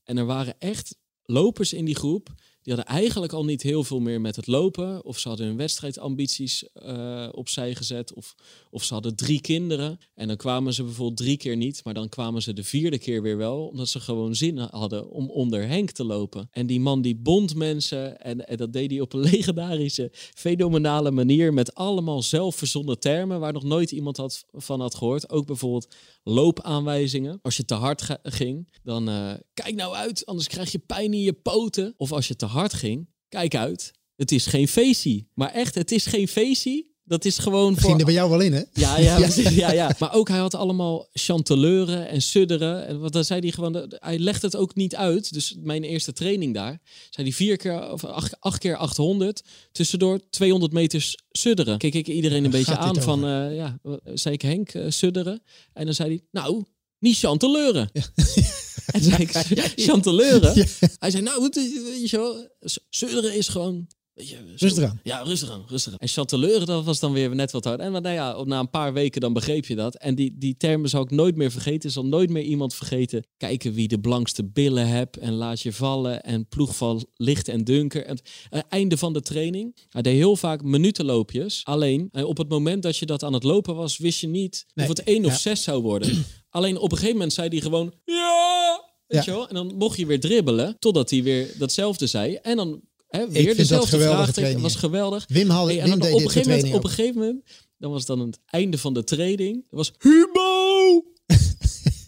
En er waren echt lopers in die groep. Die hadden eigenlijk al niet heel veel meer met het lopen. Of ze hadden hun wedstrijdambities uh, opzij gezet. Of, of ze hadden drie kinderen. En dan kwamen ze bijvoorbeeld drie keer niet. Maar dan kwamen ze de vierde keer weer wel. Omdat ze gewoon zin hadden om onder Henk te lopen. En die man die bond mensen. En, en dat deed hij op een legendarische, fenomenale manier. Met allemaal zelfverzonnen termen. Waar nog nooit iemand had, van had gehoord. Ook bijvoorbeeld loopaanwijzingen. Als je te hard ging, dan uh, kijk nou uit. Anders krijg je pijn in je poten. Of als je te hard ging, kijk uit. Het is geen feestie. Maar echt, het is geen feestie. Dat is gewoon voor... Ging er bij jou wel in, hè? Ja, ja, ja. ja, ja. Maar ook hij had allemaal chanteleuren en sudderen. En wat dan zei hij gewoon... Hij legt het ook niet uit. Dus mijn eerste training daar... zei hij vier keer of acht, acht keer 800. Tussendoor 200 meters sudderen. Keek ik iedereen een beetje aan van... Uh, ja, zei ik Henk, uh, sudderen. En dan zei hij... Nou, niet chanteleuren. Ja. En zei ik, chanteleuren? Ja. Hij zei, nou, weet je wel, sudderen is gewoon je, rustig aan. Ja, rustig aan, rustig aan. En chanteleuren, dat was dan weer net wat hard. En nou ja, na een paar weken dan begreep je dat. En die, die termen zal ik nooit meer vergeten. Zal nooit meer iemand vergeten. Kijken wie de blankste billen hebt en laat je vallen. En ploegval licht en dunker. En het einde van de training. Hij deed heel vaak minutenloopjes. Alleen, eh, op het moment dat je dat aan het lopen was, wist je niet nee. of het één of zes zou worden. Alleen op een gegeven moment zei hij gewoon... Ja! Weet ja. je wel? En dan mocht je weer dribbelen, totdat hij weer datzelfde zei. En dan Hè, weer dezelfde vraag. Het was geweldig. Wim haalde hey, Wim op, een gegeven moment, op een gegeven moment, dan was het dan het einde van de training. Dat was Hubo!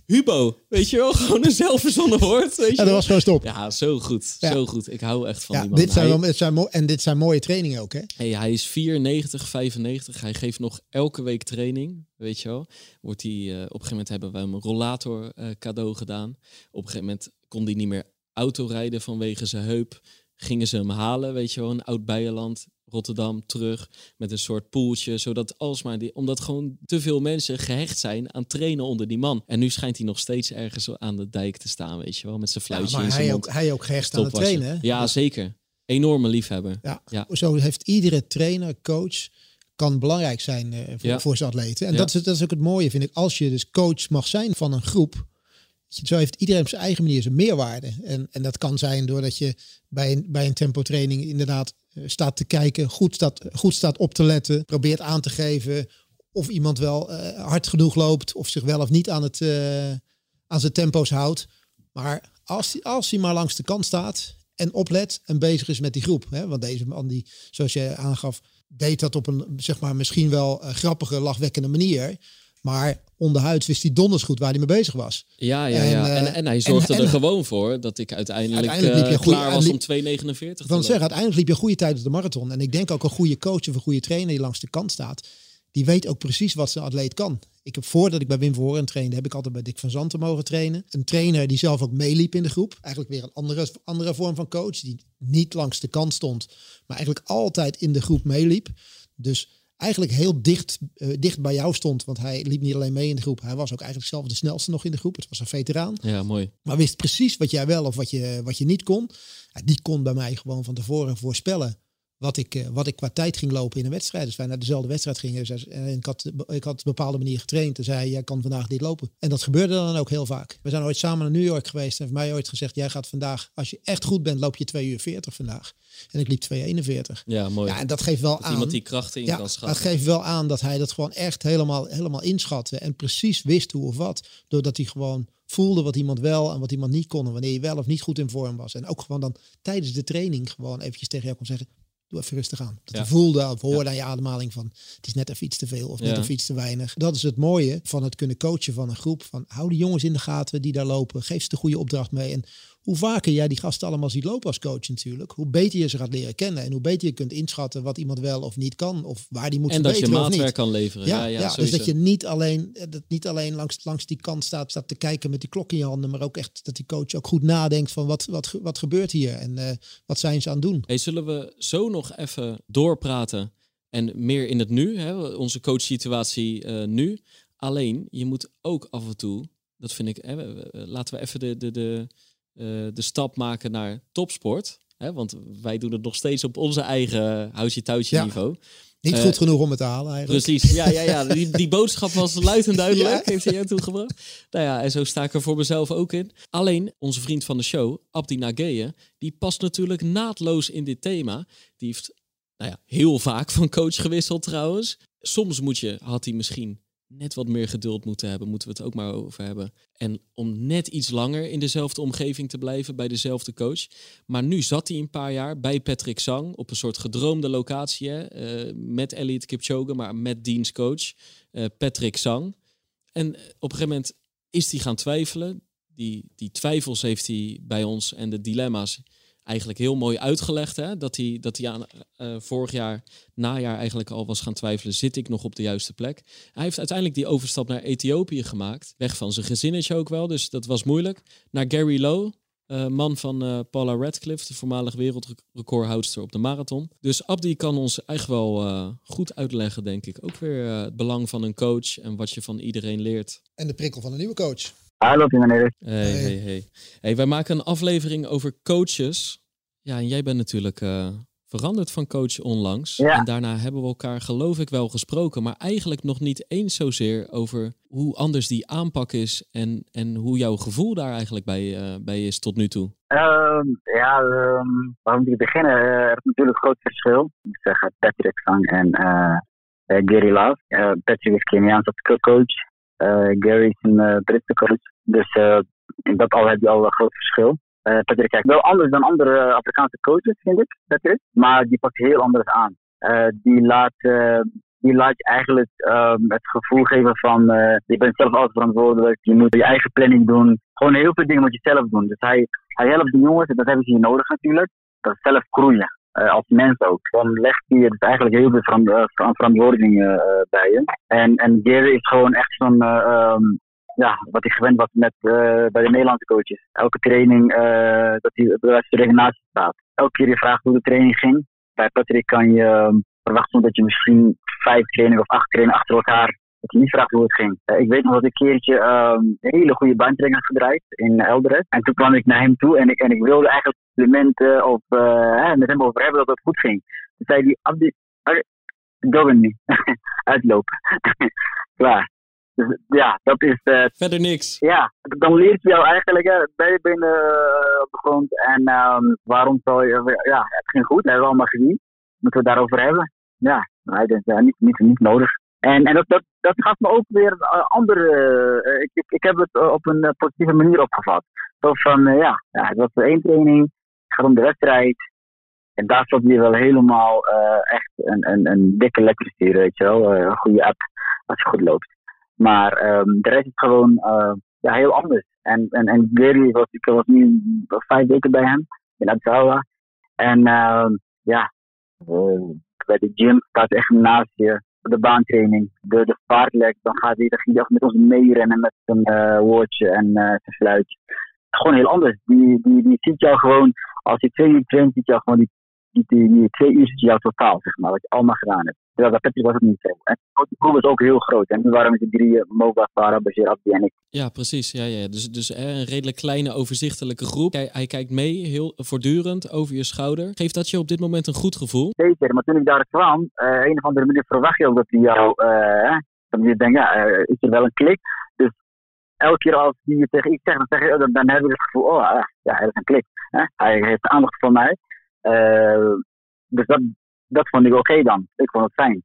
Hubo, weet je wel, gewoon een zelfverzonnen woord. Weet je ja, dat was gewoon stop. Ja, zo goed, ja. zo goed. Ik hou echt van ja, die man. Dit zijn, hij, wel, zijn en dit zijn mooie trainingen ook, hè? Hey, hij is 94, 95. Hij geeft nog elke week training, weet je wel. Wordt hij, uh, op een gegeven moment hebben we hem een rollator uh, cadeau gedaan. Op een gegeven moment kon hij niet meer autorijden vanwege zijn heup gingen ze hem halen, weet je wel, een oud bijenland, Rotterdam, terug met een soort poeltje, zodat alsmaar die, omdat gewoon te veel mensen gehecht zijn aan trainen onder die man. En nu schijnt hij nog steeds ergens aan de dijk te staan, weet je wel, met zijn fluitje ja, in maar zijn hij mond. ook, hij ook gehecht aan het trainen. hè? Ja, zeker. Enorme liefhebber. Ja, Ja. Zo heeft iedere trainer, coach, kan belangrijk zijn eh, voor, Ja. voor zijn atleten. En dat, is, dat is ook het mooie, vind ik. Als je dus coach mag zijn van een groep, zo heeft iedereen op zijn eigen manier zijn meerwaarde. En, en dat kan zijn doordat je bij een, bij een tempotraining inderdaad eh, staat te kijken, goed staat, goed staat op te letten, probeert aan te geven of iemand wel eh, hard genoeg loopt, of zich wel of niet aan, het, eh, aan zijn tempo's houdt. Maar als hij, als maar langs de kant staat en oplet en bezig is met die groep. Hè? Want deze man die, zoals je aangaf, deed dat op een zeg maar misschien wel grappige, lachwekkende manier. Maar onderhuids wist hij donders goed waar hij mee bezig was. Ja, ja, En, ja. eh, En, en hij zorgde en- er gewoon voor dat ik uiteindelijk, Uiteindelijk liep je eh, goeie- klaar was liep- om 2,49 Ik te zeggen, lopen. uiteindelijk liep je een goede tijd op de marathon. En ik denk ook een goede coach of een goede trainer die langs de kant staat. Die weet ook precies wat zijn atleet kan. Ik heb voordat ik bij Wim Verhoren trainde, heb ik altijd bij Dick van Zanten mogen trainen. Een trainer die zelf ook meeliep in de groep. Eigenlijk weer een andere, andere vorm van coach. Die niet langs de kant stond, maar eigenlijk altijd in de groep meeliep. Dus eigenlijk heel dicht, eh, dicht bij jou stond. Want hij liep niet alleen mee in de groep. Hij was ook eigenlijk zelf de snelste nog in de groep. Het was een veteraan. Ja, mooi. Maar wist precies wat jij wel of wat je, wat je niet kon. Ja, die kon bij mij gewoon van tevoren voorspellen wat ik, eh, wat ik qua tijd ging lopen in een wedstrijd. Dus wij naar dezelfde wedstrijd gingen. Dus ik, had, ik had op een bepaalde manier getraind. En zei jij kan vandaag dit lopen. En dat gebeurde dan ook heel vaak. We zijn ooit samen naar New York geweest. En heeft mij ooit gezegd, jij gaat vandaag, als je echt goed bent, loop je 2 uur 40 vandaag. En ik liep 2,41. Ja, mooi. Ja, en dat geeft wel dat aan. iemand die kracht in Ja, kan dat schatten. geeft wel aan dat hij dat gewoon echt helemaal, helemaal inschatte. En precies wist hoe of wat. Doordat hij gewoon voelde wat iemand wel en wat iemand niet kon. En wanneer je wel of niet goed in vorm was. En ook gewoon dan tijdens de training gewoon eventjes tegen jou kon zeggen. Doe even rustig aan. Dat Ja. voelde of hoorde aan je ademhaling van het is net even iets te veel of net even iets te weinig. Dat is het mooie van het kunnen coachen van een groep. Van hou die jongens in de gaten die daar lopen. Geef ze de goede opdracht mee. En hoe vaker jij die gasten allemaal ziet lopen als coach natuurlijk. Hoe beter je ze gaat leren kennen. En hoe beter je kunt inschatten wat iemand wel of niet kan. Of waar die moet En dat je verbeteren maatwerk kan leveren. Ja, Ja, ja, ja, dus dat je niet alleen, eh, dat niet alleen langs, langs die kant staat, staat te kijken met die klok in je handen, maar ook echt dat die coach ook goed nadenkt van wat, wat, wat gebeurt hier en eh, wat zijn ze aan het doen. Hey, zullen we zo nog even doorpraten en meer in het nu, hè, onze coachsituatie eh nu. Alleen, je moet ook af en toe, dat vind ik, hè, laten we even de, de, de, de stap maken naar topsport. Hè, want wij doen het nog steeds op onze eigen houtje-touwtje Ja. niveau. Niet Eh, goed genoeg om het te halen eigenlijk. Precies, ja, ja, ja. Die, die boodschap was luid en duidelijk, Ja. heeft hij jou toegebracht. Nou ja, en zo sta ik er voor mezelf ook in. Alleen, onze vriend van de show, Abdi Nageye, die past natuurlijk naadloos in dit thema. Die heeft, nou ja, heel vaak van coach gewisseld trouwens. Soms moet je, had hij misschien net wat meer geduld moeten hebben, moeten we het ook maar over hebben. En om net iets langer in dezelfde omgeving te blijven, bij dezelfde coach. Maar nu zat hij een paar jaar bij Patrick Sang op een soort gedroomde locatie. Eh, met Elliot Kipchoge, maar met Dean's coach, eh, Patrick Sang. En eh, op een gegeven moment is hij gaan twijfelen. Die, die twijfels heeft hij bij ons en de dilemma's eigenlijk heel mooi uitgelegd. Hè? Dat hij, dat hij aan, eh, vorig jaar, najaar eigenlijk al was gaan twijfelen. Zit ik nog op de juiste plek? Hij heeft uiteindelijk die overstap naar Ethiopië gemaakt. Weg van zijn gezinnetje ook wel, dus dat was moeilijk. Naar Gary Lowe, eh, man van eh, Paula Radcliffe, de voormalig wereldrecordhoudster op de marathon. Dus Abdi kan ons echt wel eh, goed uitleggen, denk ik. Ook weer eh, het belang van een coach en wat je van iedereen leert. En de prikkel van een nieuwe coach. Hallo, meneer. Hey, Hey. hey, hey. hey, wij maken een aflevering over coaches. Ja, en jij bent natuurlijk eh, veranderd van coach onlangs. Ja. En daarna hebben we elkaar geloof ik wel gesproken, maar eigenlijk nog niet eens zozeer over hoe anders die aanpak is en, en hoe jouw gevoel daar eigenlijk bij, eh, bij is tot nu toe. Ehm, ja, ehm, waar moet ik beginnen? Eh, er is natuurlijk een groot verschil. Ik zeg Patrick Sang en Gary Love. Patrick is Keniaans coach. Eh, Gary is een eh, Britse coach. Dus eh, in dat al heb je al een groot verschil. Eh, Patrick kijkt wel anders dan andere eh, Afrikaanse coaches, vind ik, Patrick. Maar die pakt heel anders aan. Eh, die, laat, eh, die laat je eigenlijk ehm, het gevoel geven van eh, je bent zelf altijd verantwoordelijk. Je moet je eigen planning doen. Gewoon heel veel dingen moet je zelf doen. Dus hij, hij helpt de jongens, en dat hebben ze hier nodig natuurlijk. Dat zelf groeien. Eh, als mens ook. Dan legt hij dus eigenlijk heel veel eh, ver- verantwoording eh, bij je. En, en is gewoon echt zo'n, eh, ehm, ja, wat hij gewend was met, bij de Nederlandse coaches. Elke training dat hij bij de redenatie staat. elke keer je vraagt hoe de training ging. Bij Patrick kan je ehm, verwachten dat je misschien vijf trainingen of acht trainingen achter elkaar dat je niet vraagt hoe het ging. Ik weet nog dat ik een keertje ehm, een hele goede baantraining had gedraaid in Elderet. En toen kwam ik naar hem toe en ik, en ik wilde eigenlijk complimenten of uh, met hem over hebben dat het goed ging. Toen zei hij, Abdi, niet. Uitlopen. Klaar. Dus, ja, dat is... Uh, Verder niks. Ja, dan leert je jou eigenlijk bij je binnen op de grond. En um, waarom zou je... Ja, het ging goed, hebben we allemaal gezien. Moeten we daarover hebben? Ja, hij denkt, ja, niet, niet, niet nodig. En, en dat, dat, dat gaf me ook weer een andere. Uh, ik, ik, ik, heb het op een positieve manier opgevat. Zo van, ja, ja, het was één training. Gaat om de wedstrijd. En daar zat je wel helemaal uh, echt een, een, een dikke lekker sturen, weet je wel. een goede app als je goed loopt. Maar um, de rest is gewoon ja, heel anders. En, en, en Gary was, ik was nu vijf weken bij hem in Addis En ja, bij de gym staat echt naast je de baantraining, de, de vaartlek, dan gaat hij, dan hij met ons meerennen met zijn uh, woordje en uh, zijn fluitje. Gewoon heel anders. Die, die, die ziet jou gewoon, als je twee uur traint, ziet jou gewoon die, die, die, die twee uur ziet jou totaal, zeg maar, wat je allemaal gedaan hebt. Terwijl dat Patrick was het niet zo. En de groep is ook heel groot. En nu waren met de drieën, Moba, Farah, Bashir, Abdi en ik. Ja, precies. Ja, ja. Dus, dus een redelijk kleine, overzichtelijke groep. Hij, hij kijkt mee, heel voortdurend, over je schouder. Geeft dat je op dit moment een goed gevoel? Zeker, maar toen ik daar kwam, uh, een of andere manier verwacht je ook dat hij jou... Uh, dan je denkt, ja, uh, is er wel een klik? Elke keer als hij je tegen iets zegt, dan, zeg je, dan, heb je het gevoel, oh ja, er is een klik. Hè? Hij heeft aandacht voor mij. dus dat, dat vond ik oké dan. Ik vond het fijn.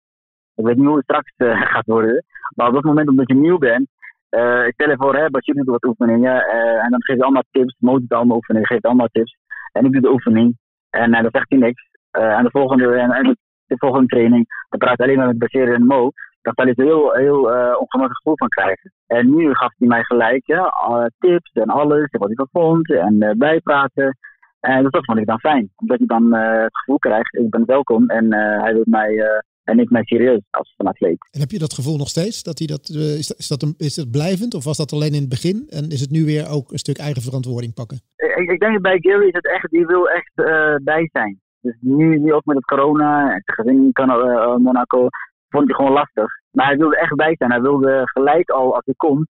Ik weet niet hoe het straks uh, gaat worden. Maar op dat moment, omdat je nieuw bent, uh, ik stel je voor, hè, Bashir doet wat oefeningen. En dan geef je allemaal tips. Mo doet allemaal oefeningen, geeft allemaal tips. En ik doe de oefening. En dan zegt hij niks. en de volgende, en, de volgende training, dan praat hij alleen maar met Bashir en Mo. Dan zal je er heel, heel ongemakkelijk gevoel van krijgen. En nu gaf hij mij gelijk ja, tips en alles. En wat hij van vond. En bijpraten. En dus dat vond ik dan fijn. Omdat hij dan het gevoel krijgt, ik ben welkom en hij wil mij en ik mij serieus als een atleet. En heb je dat gevoel nog steeds? Dat hij dat, is, dat, is, dat een, is dat blijvend of was dat alleen in het begin? En is het nu weer ook een stuk eigen verantwoording pakken? Ik, ik denk dat bij Gary is het echt, die wil echt bij zijn. Dus nu, nu ook met het corona, het gezin kan Monaco, vond hij gewoon lastig. Maar hij wilde echt bij zijn. Hij wilde gelijk al als hij komt.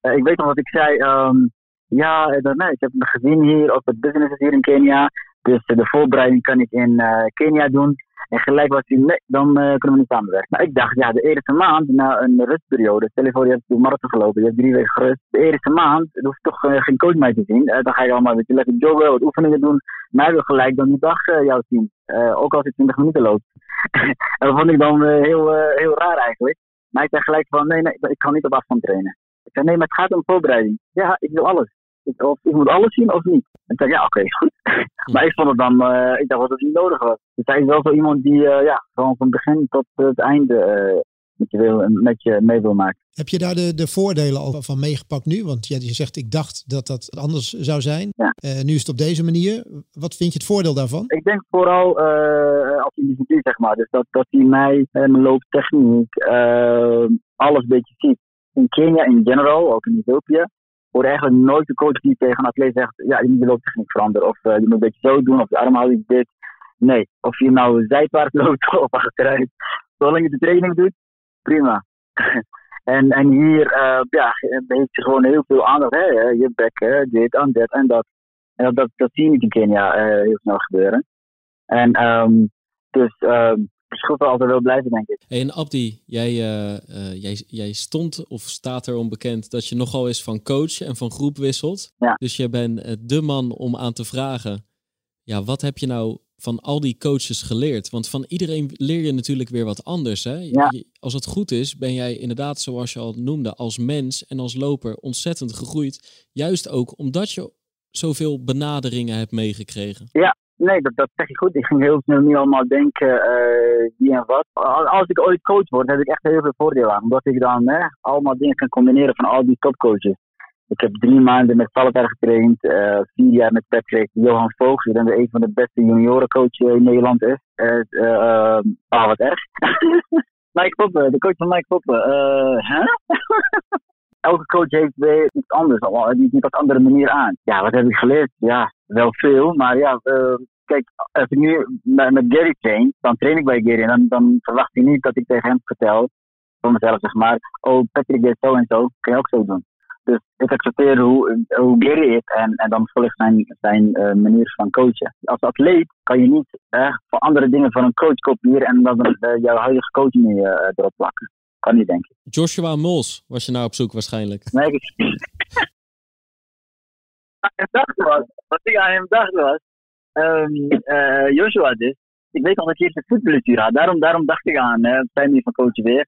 ik weet nog wat ik zei, um, ja, eh, nee, ik heb me gezien hier, op het business hier in Kenia. Dus eh, de voorbereiding kan ik in uh, Kenia doen. En gelijk was hij, nee, dan uh, kunnen we niet samenwerken. Maar ik dacht, ja, de eerste maand, na een rustperiode, stel je je hebt de marathon gelopen, je hebt drie weken gerust. De eerste maand, er hoeft toch uh, geen coach mee te zien. dan ga je allemaal een beetje lekker joggen, wat oefeningen doen. Maar wil gelijk dan die dag jou zien. ook als je 20 minuten loopt. en dat vond ik dan heel, heel raar eigenlijk. Maar hij zei gelijk van, nee, nee, ik kan niet op afstand trainen. Ik zei, nee, maar het gaat om voorbereiding. Ja, ik wil alles of ik moet alles zien of niet. En ik zei, ja, oké, okay, goed. maar ik vond het dan, uh, ik dacht dat het niet nodig was. Dus hij is wel zo iemand die, uh, ja, gewoon van begin tot het einde uh, met, je wil, met je mee wil maken. Heb je daar de, de voordelen al van meegepakt nu? Want ja, je zegt, ik dacht dat dat anders zou zijn. Ja. nu is het op deze manier. Wat vind je het voordeel daarvan? Ik denk vooral als individu, zeg maar. Dus dat, dat hij mij, mijn looptechniek, alles een beetje ziet. In Kenia in general, ook in Ethiopië, hoor eigenlijk nooit de coach die tegen een atleet zegt: ja, je moet je looptechniek veranderen. Of uh, je moet een beetje zo doen, of je armhouding dit. Nee, of je nou zijwaarts loopt of achteruit. Zolang je de training doet, prima. en, en hier uh, ja, heeft je gewoon heel veel aandacht. Hè? Je bek, dit en dat en dat. En dat, zie je niet in Kenia uh, heel snel gebeuren. En um, dus um, schuld altijd wel blijven, denk ik. Hey, en Abdi, jij, uh, jij, jij stond of staat er onbekend dat je nogal eens van coach en van groep wisselt. Ja. Dus je bent uh, de man om aan te vragen, ja, wat heb je nou van al die coaches geleerd? Want van iedereen leer je natuurlijk weer wat anders. Hè? Ja. als het goed is, ben jij inderdaad, zoals je al noemde, als mens en als loper ontzettend gegroeid. Juist ook omdat je zoveel benaderingen hebt meegekregen. Ja, Nee, dat, dat zeg je goed. Ik ging heel snel niet allemaal denken uh, wie en wat. Als ik ooit coach word, heb ik echt heel veel voordeel aan. Omdat ik dan allemaal dingen kan combineren van al die topcoaches. Ik heb drie maanden met Valentijn getraind, uh, vier jaar met Patrick. Johan Voogd, die dan een van de beste juniorencoaches in Nederland is. Uh, ah, wat erg. Mike Poppen, de coach van Mike Poppen. hè? elke coach heeft iets anders. Die ziet op een andere manier aan. Ja, wat heb ik geleerd? Ja, wel veel. Maar ja, uh, kijk, als ik nu met, Gary train, dan train ik bij Gary. En dan, dan verwacht hij niet dat ik tegen hem vertel, voor mezelf zeg maar, oh Patrick deed zo en zo, kun je ook zo doen. Dus ik accepteer hoe, hoe Gary is en, dan volg zijn, zijn uh, manier van coachen. Als atleet kan je niet uh, voor andere dingen van een coach kopiëren en dan uh, jouw huidige coach mee erop plakken. Kan niet, denk ik. Joshua Mols was je nou op zoek waarschijnlijk. Nee, ik... dacht was, wat ik aan hem dacht was, um, Joshua dus, ik weet al dat hij eerst een voetballectuur had. Daarom, daarom dacht ik aan, hè, zijn die van coach weer.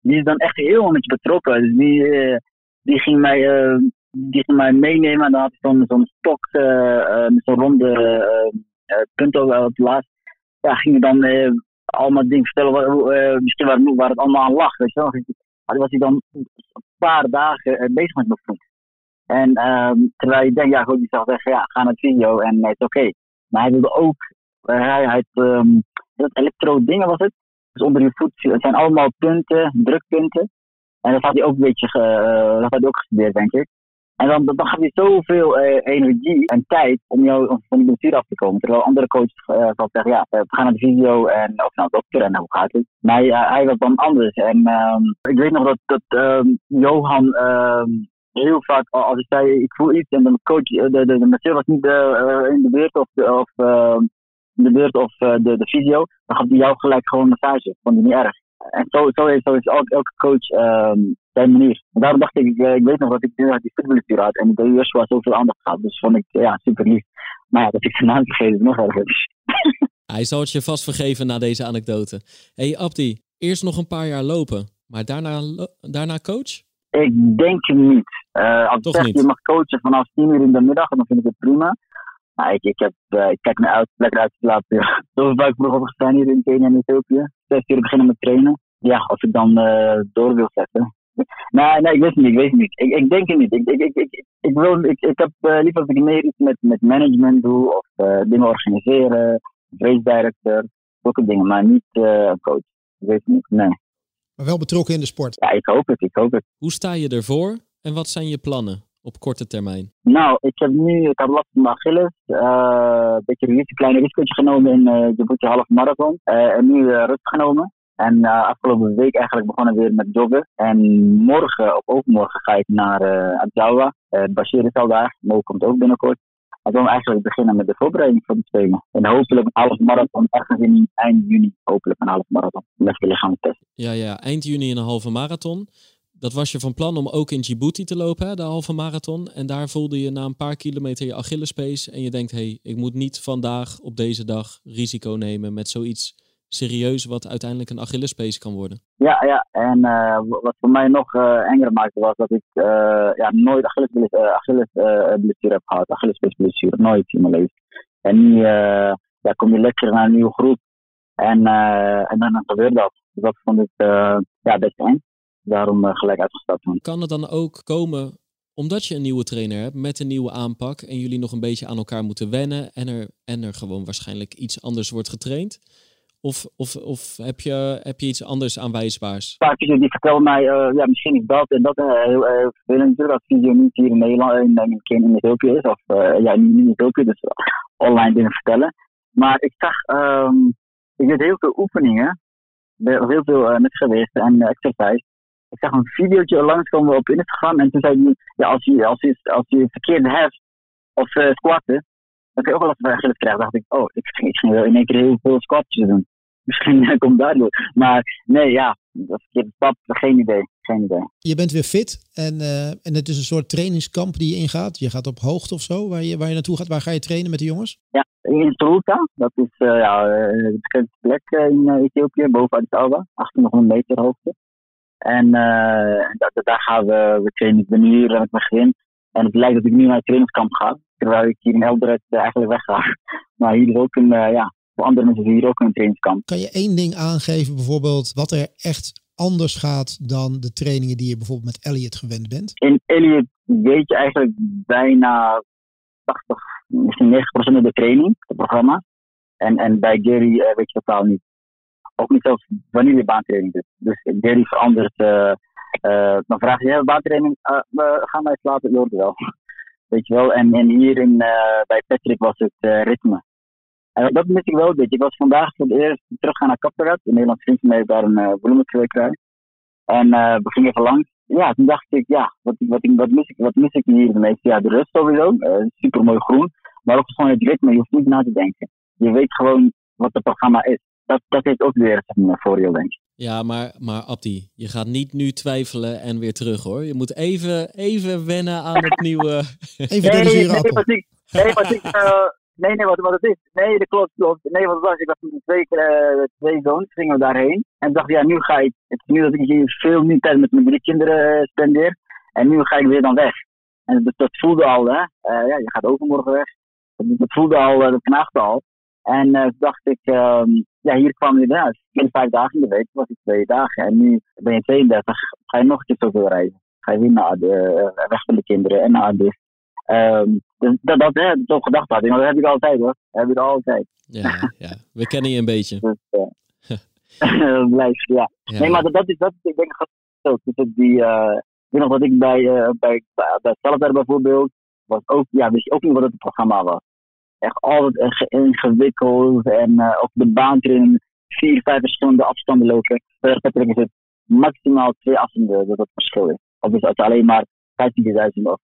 Die is dan echt heel met je betrokken. Dus die, die ging mij, uh, die ging mij meenemen. En dan had hij zo'n zo'n stok met zo'n ronde punten op het laatst. Ja, ging dan allemaal dingen vertellen, waar, misschien waar, waar het allemaal aan lag. Weet je wel. Dan was hij dan een paar dagen bezig met mijn voet. En ehm, terwijl je denkt, ja goed, die zou zeggen, ja, ga naar video en het is oké. Maar hij wilde ook, hij had um, dat elektro dingen was het. Dus onder je voet, zijn allemaal punten, drukpunten. En dat had hij ook een beetje dat had hij ook gestudeerd, denk ik. En dan, dan gaat hij zoveel uh, energie en tijd om jou van die blessure af te komen. Terwijl andere coaches uh, zal zeggen, ja, we gaan naar de video en of de dokter en hoe gaat het. Maar hij, was dan anders. En um, ik weet nog dat, dat um, Johan um, heel vaak, als ik zei, ik voel iets en de coach, de, de, de was niet in de beurt of, de, of de beurt of de, de visio, dan gaf hij jou gelijk gewoon een massage. Vond hij niet erg. En zo, zo, elke, elke coach um, zijn manier. En daarom dacht ik, ik, ik weet nog dat ik die voetballectuur had en de Joshua zoveel aandacht had. Dus vond ik, ja, super lief. Maar ja, dat ik zijn naam vergeet is nog erger. Hij zal het je vast vergeven na deze anekdote. hey Abdi, eerst nog een paar jaar lopen, maar daarna, daarna coach? Ik denk niet. Uh, als Toch niet. je mag coachen vanaf 10 uur in de middag, dan vind ik het prima. Maar ik, ik, heb, uh, ik kijk naar uit, lekker uit te slapen. Ja. Zoveel vaak vroeg opgestaan hier in Kenia en Ethiopië. Zes uur beginnen met trainen. Ja, als ik dan uh, door wil zetten. Nee, nee, ik weet het niet. Ik weet het niet. Ik, ik denk het niet. Ik, ik, ik, ik, ik, wil, ik, ik heb uh, liever als ik meer iets met, met management doe of dingen organiseren, race director, zulke dingen, maar niet een coach. Ik weet het niet. Nee. Maar wel betrokken in de sport. Ja, ik hoop het. Ik hoop het. Hoe sta je ervoor en wat zijn je plannen? Op korte termijn? Nou, ik heb nu, ik had last van mijn Achilles. Uh, een beetje een kleine risicootje genomen in uh, de half marathon. Uh, en nu rust genomen. En afgelopen week eigenlijk begonnen weer met joggen. En morgen, of overmorgen, ga ik naar uh, Adjawa. Bashir is al daar. Mo komt ook binnenkort. En dan eigenlijk beginnen met de voorbereiding van de Spelen. En hopelijk een half marathon ergens in eind juni. Hopelijk een half marathon. Met de lichaam testen. Ja, ja, eind juni een halve marathon dat was je van plan om ook in Djibouti te lopen, hè, de halve marathon. En daar voelde je na een paar kilometer je Achillespees. En je denkt, hé, hey, ik moet niet vandaag op deze dag risico nemen met zoiets serieus wat uiteindelijk een Achillespees kan worden. Ja, ja. En uh, wat voor mij nog uh, enger maakte was dat ik uh, ja, nooit Achillesblessure Achilles, heb gehad. Achillespeesblessure, nooit in mijn leven. En nu ja, kom je lekker naar een nieuwe groep. En, en dan gebeurt dat. Dus dat vond ik ja, best eng daarom uh, gelijk uitgestapt. Kan het dan ook komen omdat je een nieuwe trainer hebt met een nieuwe aanpak en jullie nog een beetje aan elkaar moeten wennen en er, en er gewoon waarschijnlijk iets anders wordt getraind? Of, of, of heb, je, heb je iets anders aanwijsbaars? Vaak die vertellen mij, uh, ja, misschien is dat en dat uh, heel uh, vervelend natuurlijk als video niet hier in Nederland, in, in, in Ethiopië is. Of ja, niet in Ethiopië, dus online dingen vertellen. Maar ik zag, um, ik deed heel veel oefeningen, heel veel met gewicht en exercise ik zag een videootje langskomen op Instagram. En toen zei hij, ja, als je, als je, als je verkeerd heft of uh, squatten, dan kun je ook wel eens Achilles krijgen. dacht ik, oh, ik ging, ik ging wel in één keer heel veel squatjes doen. Misschien uh, komt daardoor. Maar nee, ja, dat is verkeerde stap. Geen idee. Geen idee. Je bent weer fit en, uh, en het is een soort trainingskamp die je ingaat. Je gaat op hoogte of zo, waar je, waar je naartoe gaat. Waar ga je trainen met de jongens? Ja, in Soluta. Dat is ja, een bekende plek in Ethiopië, boven Addis Ababa. 1800 meter hoogte. En uh, daar gaan we, we trainen. Ik ben hier aan het begin. En het lijkt dat ik nu naar het trainingskamp ga. Terwijl ik hier in Eldoret uh, eigenlijk wegga. Maar hier is ook een, uh, ja, voor andere mensen is hier ook een trainingskamp. Kan je één ding aangeven, bijvoorbeeld, wat er echt anders gaat dan de trainingen die je bijvoorbeeld met Elliot gewend bent? In Elliot weet je eigenlijk bijna 80, misschien 90% van de training, het programma. En, en bij Gary weet je totaal niet ook niet zelfs wanneer je baantraining doet. Dus Gary verandert. Uh, uh, dan vraag je, ja, baantraining, uh, we gaan wij slapen, je wel. Weet je wel, en, en hier in, bij Patrick was het ritme. En dat mis ik wel beetje. Ik was vandaag voor het eerst teruggaan naar Kapperat. Een Nederlands vriend van mij daar een uh, bloemenkwekerij. En uh, we gingen even langs. Ja, toen dacht ik, ja, wat, wat, wat, mis, ik, wat mis ik hier het meeste? Ja, de rust sowieso. Super mooi groen. Maar ook gewoon het ritme. Je hoeft niet na te denken. Je weet gewoon wat het programma is. Dat, dat heeft ook weer een voordeel, denk ik. Ja, maar, maar Abdi, je gaat niet nu twijfelen en weer terug hoor. Je moet even, even wennen aan het nieuwe. even nee, nee, nee, wat ik, nee, wat ik, uh, nee, nee, wat, wat het is. Nee, dat klopt, klopt. Nee, wat het was, ik was met twee, uh, twee zoons, gingen we daarheen. En dacht, ja, nu ga ik, het is nu dat ik hier veel meer tijd met mijn drie kinderen spendeer. En nu ga ik weer dan weg. En dat, dat voelde al, hè. Uh, ja, je gaat overmorgen weg. Dat, dat voelde al, dat knaagde al. En uh, dacht ik, um, ja, hier kwam je eruit. In vijf dagen in de week was ik twee dagen. En nu ben je 32, ga je nog een keer zoveel reizen. Ga je weer naar de, uh, weg van de kinderen en naar de. Um, dus dat, dat, hè, zo gedacht had. dat heb ik altijd hoor. Dat heb ik altijd. Ja, ja. we kennen je een beetje. dus, uh, blijf, ja. ja. Nee, maar dat, dat is, dat is, ik denk dat dus die, uh, ik weet nog dat ik bij, uh, bij, bij Salazar bijvoorbeeld, was ook, ja, wist je ook niet wat het programma was echt altijd ingewikkeld. En uh, op de baan kun vier, vijf verschillende afstanden lopen. Verder is het maximaal twee afstanden dat het verschil is. Of is het alleen maar 15.000 of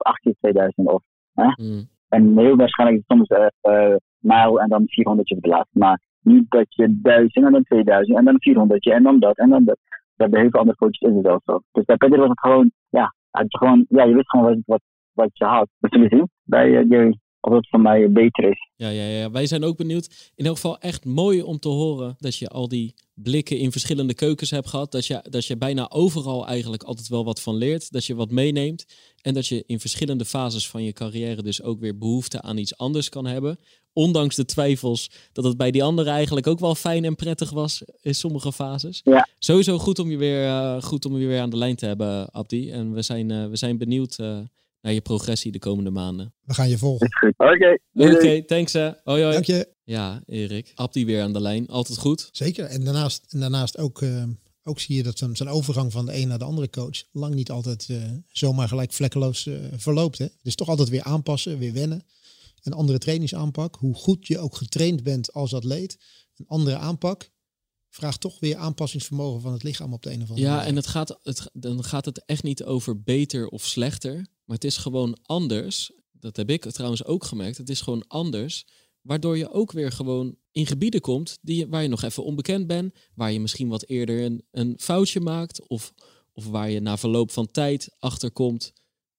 18.000 of. Hè? Mm. En heel waarschijnlijk het soms uh, uh, mijl en dan 400 op de laatste. Maar niet dat je 1000 en dan 2000 en dan 400 en dan dat en dan dat. Bij heel veel andere coaches is het wel zo. Dus bij Peter was het gewoon, ja, je, gewoon, ja je wist gewoon wat, wat, wat je had. Dat zullen zien bij Gary of het voor mij beter is. Ja, ja, ja, wij zijn ook benieuwd. In elk geval echt mooi om te horen dat je al die blikken in verschillende keukens hebt gehad. Dat je, dat je bijna overal eigenlijk altijd wel wat van leert. Dat je wat meeneemt. En dat je in verschillende fases van je carrière dus ook weer behoefte aan iets anders kan hebben. Ondanks de twijfels dat het bij die anderen eigenlijk ook wel fijn en prettig was in sommige fases. Ja. Sowieso goed om je weer, uh, goed om je weer aan de lijn te hebben, Abdi. En we zijn, uh, we zijn benieuwd uh, naar je progressie de komende maanden. We gaan je volgen. Oké. Okay. Oké, okay, thanks hè. Hoi hoi. Dank je. Ja, Erik. Abdi weer aan de lijn. Altijd goed. Zeker. En daarnaast, en daarnaast ook, uh, ook zie je dat zijn, overgang van de een naar de andere coach lang niet altijd uh, zomaar gelijk vlekkeloos uh, verloopt. Hè? Het is toch altijd weer aanpassen, weer wennen. Een andere trainingsaanpak. Hoe goed je ook getraind bent als atleet. Een andere aanpak vraagt toch weer aanpassingsvermogen van het lichaam op de een of andere ja, manier. Ja, en het gaat, het, dan gaat het echt niet over beter of slechter. Maar het is gewoon anders. Dat heb ik trouwens ook gemerkt. Het is gewoon anders. Waardoor je ook weer gewoon in gebieden komt die, waar je nog even onbekend bent. Waar je misschien wat eerder een, een foutje maakt. Of, of waar je na verloop van tijd achterkomt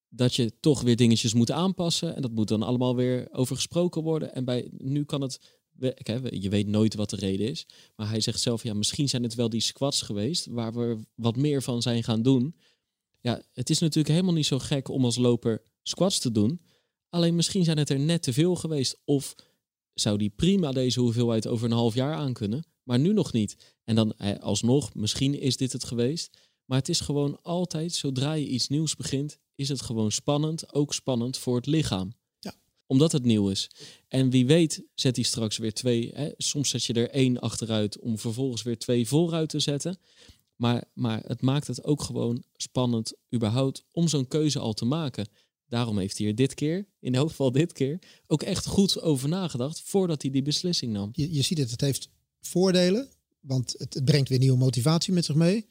dat je toch weer dingetjes moet aanpassen. En dat moet dan allemaal weer over gesproken worden. En bij, nu kan het je weet nooit wat de reden is. Maar hij zegt zelf, ja, misschien zijn het wel die squats geweest waar we wat meer van zijn gaan doen. Ja, het is natuurlijk helemaal niet zo gek om als loper squats te doen. Alleen misschien zijn het er net te veel geweest. Of zou die prima deze hoeveelheid over een half jaar aankunnen, maar nu nog niet. En dan alsnog, misschien is dit het geweest. Maar het is gewoon altijd, zodra je iets nieuws begint, is het gewoon spannend. Ook spannend voor het lichaam omdat het nieuw is. En wie weet zet hij straks weer twee. Hè? Soms zet je er één achteruit om vervolgens weer twee vooruit te zetten. Maar, maar het maakt het ook gewoon spannend überhaupt om zo'n keuze al te maken. Daarom heeft hij er dit keer, in elk geval dit keer, ook echt goed over nagedacht voordat hij die beslissing nam. Je, je ziet het, het heeft voordelen, want het, brengt weer nieuwe motivatie met zich mee.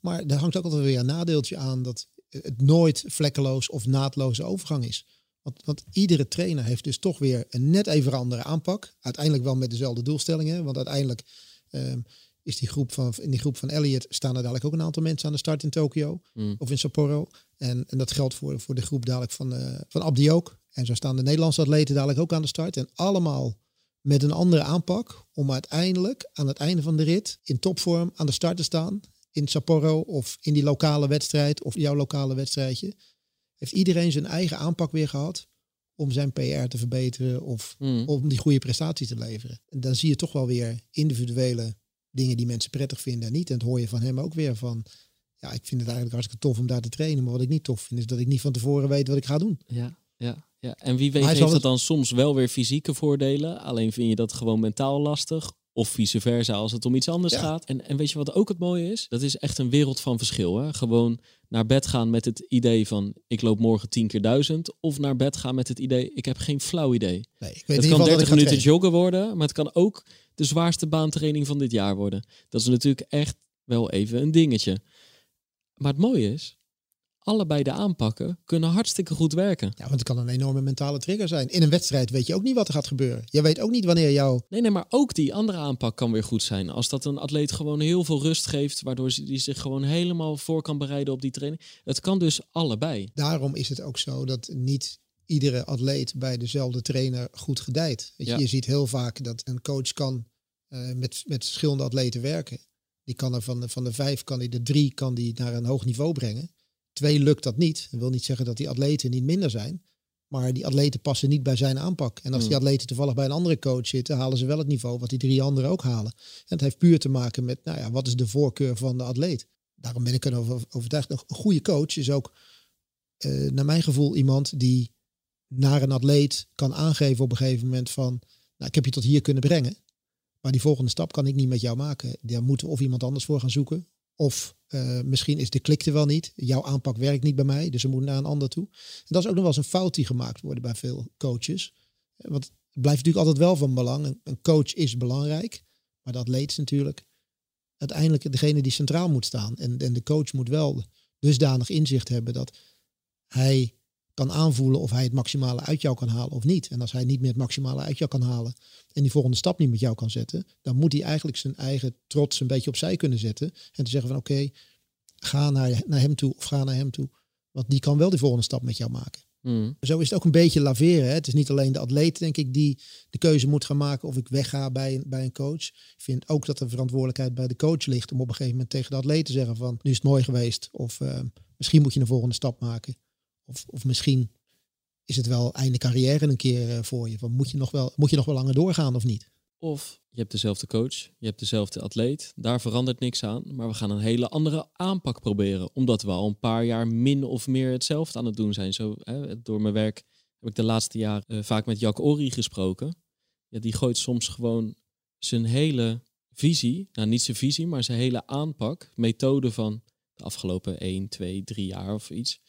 Maar er hangt ook altijd weer een nadeeltje aan dat het nooit vlekkeloos of naadloze overgang is. Want, want, iedere trainer heeft dus toch weer een net even andere aanpak. Uiteindelijk wel met dezelfde doelstellingen. Want uiteindelijk um, is die groep van, in die groep van Elliot staan er dadelijk ook een aantal mensen aan de start in Tokio. Mm. Of in Sapporo. En, en dat geldt voor, voor de groep dadelijk van, uh, van Abdi ook. En zo staan de Nederlandse atleten dadelijk ook aan de start. En allemaal met een andere aanpak. Om uiteindelijk aan het einde van de rit in topvorm aan de start te staan. In Sapporo of in die lokale wedstrijd of jouw lokale wedstrijdje heeft iedereen zijn eigen aanpak weer gehad om zijn PR te verbeteren of mm. om die goede prestatie te leveren. En dan zie je toch wel weer individuele dingen die mensen prettig vinden en niet. En het hoor je van hem ook weer van, ja, ik vind het eigenlijk hartstikke tof om daar te trainen, maar wat ik niet tof vind is dat ik niet van tevoren weet wat ik ga doen. Ja, ja. Ja, en wie weet heeft het dan soms wel weer fysieke voordelen. Alleen vind je dat gewoon mentaal lastig. Of vice versa als het om iets anders Ja. gaat. En, en weet je wat ook het mooie is? Dat is echt een wereld van verschil. Hè? Gewoon naar bed gaan met het idee van ik loop morgen tien keer duizend. Of naar bed gaan met het idee ik heb geen flauw idee. Nee, ik weet Het kan geval dat 30 ik ga minuten trainen. joggen worden, maar het kan ook de zwaarste baantraining van dit jaar worden. Dat is natuurlijk echt wel even een dingetje. Maar het mooie is, allebei de aanpakken kunnen hartstikke goed werken. Ja, want het kan een enorme mentale trigger zijn. In een wedstrijd weet je ook niet wat er gaat gebeuren. Je weet ook niet wanneer jouw Nee, nee, maar ook die andere aanpak kan weer goed zijn. Als dat een atleet gewoon heel veel rust geeft, waardoor ze- die zich gewoon helemaal voor kan bereiden op die training. Het kan dus allebei. Daarom is het ook zo dat niet iedere atleet bij dezelfde trainer goed gedijt. Weet je, Ja. je ziet heel vaak dat een coach kan eh, met, met verschillende atleten werken. Die kan er van de, van de vijf, kan hij de drie kan die naar een hoog niveau brengen. Twee lukt dat niet. Dat wil niet zeggen dat die atleten niet minder zijn. Maar die atleten passen niet bij zijn aanpak. En als die Hmm. atleten toevallig bij een andere coach zitten, halen ze wel het niveau wat die drie anderen ook halen. En het heeft puur te maken met, nou ja, wat is de voorkeur van de atleet? Daarom ben ik erover overtuigd. Een goede coach is ook, eh, naar mijn gevoel, iemand die naar een atleet kan aangeven op een gegeven moment van, nou, ik heb je tot hier kunnen brengen. Maar die volgende stap kan ik niet met jou maken. Daar moeten we of iemand anders voor gaan zoeken. Of eh, misschien is de klik er wel niet. Jouw aanpak werkt niet bij mij, dus we moeten naar een ander toe. Dat is ook nog wel eens een fout die gemaakt wordt bij veel coaches. Eh, Want het blijft natuurlijk altijd wel van belang. Een, coach is belangrijk, maar de atleet is natuurlijk uiteindelijk degene die centraal moet staan. En, en de coach moet wel dusdanig inzicht hebben dat hij kan aanvoelen of hij het maximale uit jou kan halen of niet. En als hij niet meer het maximale uit jou kan halen en die volgende stap niet met jou kan zetten, dan moet hij eigenlijk zijn eigen trots een beetje opzij kunnen zetten. En te zeggen van oké, ga naar, naar hem toe of ga naar hem toe. Want die kan wel die volgende stap met jou maken. Mm. Zo is het ook een beetje laveren. Hè? Het is niet alleen de atleet, denk ik, die de keuze moet gaan maken of ik wegga bij, een- bij een coach. Ik vind ook dat de verantwoordelijkheid bij de coach ligt om op een gegeven moment tegen de atleet te zeggen van nu is het mooi geweest. Of eh, misschien moet je een volgende stap maken. Of, of misschien is het wel einde carrière een keer eh, voor je. Van, moet, je nog wel, moet je nog wel langer doorgaan of niet? Of je hebt dezelfde coach, je hebt dezelfde atleet. Daar verandert niks aan. Maar we gaan een hele andere aanpak proberen. Omdat we al een paar jaar min of meer hetzelfde aan het doen zijn. Zo, hè, door mijn werk heb ik de laatste jaren eh, vaak met Jack Ori gesproken. Ja, die gooit soms gewoon zijn hele visie, nou niet zijn visie, maar zijn hele aanpak, methode van de afgelopen 1, 2, 3 jaar of iets,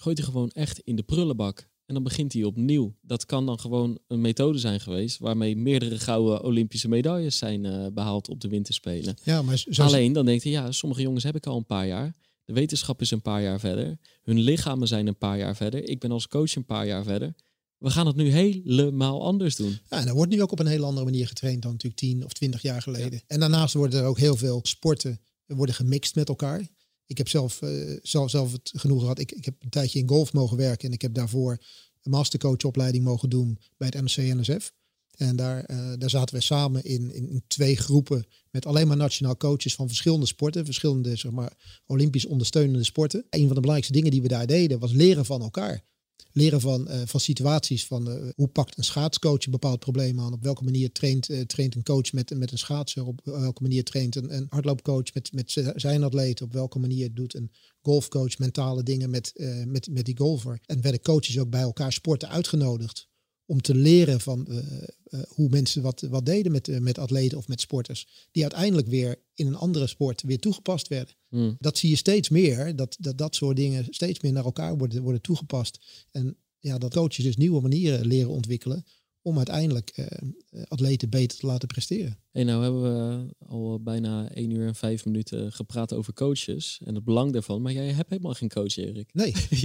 gooit hij gewoon echt in de prullenbak. En dan begint hij opnieuw. Dat kan dan gewoon een methode zijn geweest waarmee meerdere gouden Olympische medailles zijn eh, behaald op de winterspelen. Ja, maar zo Alleen dan denkt hij, ja, sommige jongens heb ik al een paar jaar. De wetenschap is een paar jaar verder. Hun lichamen zijn een paar jaar verder. Ik ben als coach een paar jaar verder. We gaan het nu helemaal anders doen. Ja, en er wordt nu ook op een hele andere manier getraind dan natuurlijk tien of twintig jaar geleden. En daarnaast worden er ook heel veel sporten worden gemixt met elkaar. Ik heb zelf, eh, zelf, zelf het genoeg gehad. Ik, ik heb een tijdje in golf mogen werken en ik heb daarvoor een mastercoachopleiding mogen doen bij het NOC-NSF. En daar, eh, daar zaten we samen in, in twee groepen met alleen maar nationaal coaches van verschillende sporten, verschillende zeg maar, Olympisch ondersteunende sporten. Een van de belangrijkste dingen die we daar deden was leren van elkaar leren van, eh, van situaties. Van eh, hoe pakt een schaatscoach een bepaald probleem aan? Op welke manier traint, eh, traint een coach met, met een schaatser? Op welke manier traint een, een hardloopcoach met, met zijn atleet? Op welke manier doet een golfcoach mentale dingen met, met, met die golfer? En werden coaches ook bij elkaar sporten uitgenodigd om te leren van eh, eh, hoe mensen wat, wat deden met, eh, met atleten of met sporters. Die uiteindelijk weer in een andere sport weer toegepast werden Hmm. dat zie je steeds meer, dat, dat dat soort dingen steeds meer naar elkaar worden, worden toegepast. En ja, dat coaches dus nieuwe manieren leren ontwikkelen om uiteindelijk eh, eh, atleten beter te laten presteren. Hey, nou hebben we al bijna 1 uur en 5 minuten gepraat over coaches en het belang daarvan. Maar jij hebt helemaal geen coach, Erik. Nee,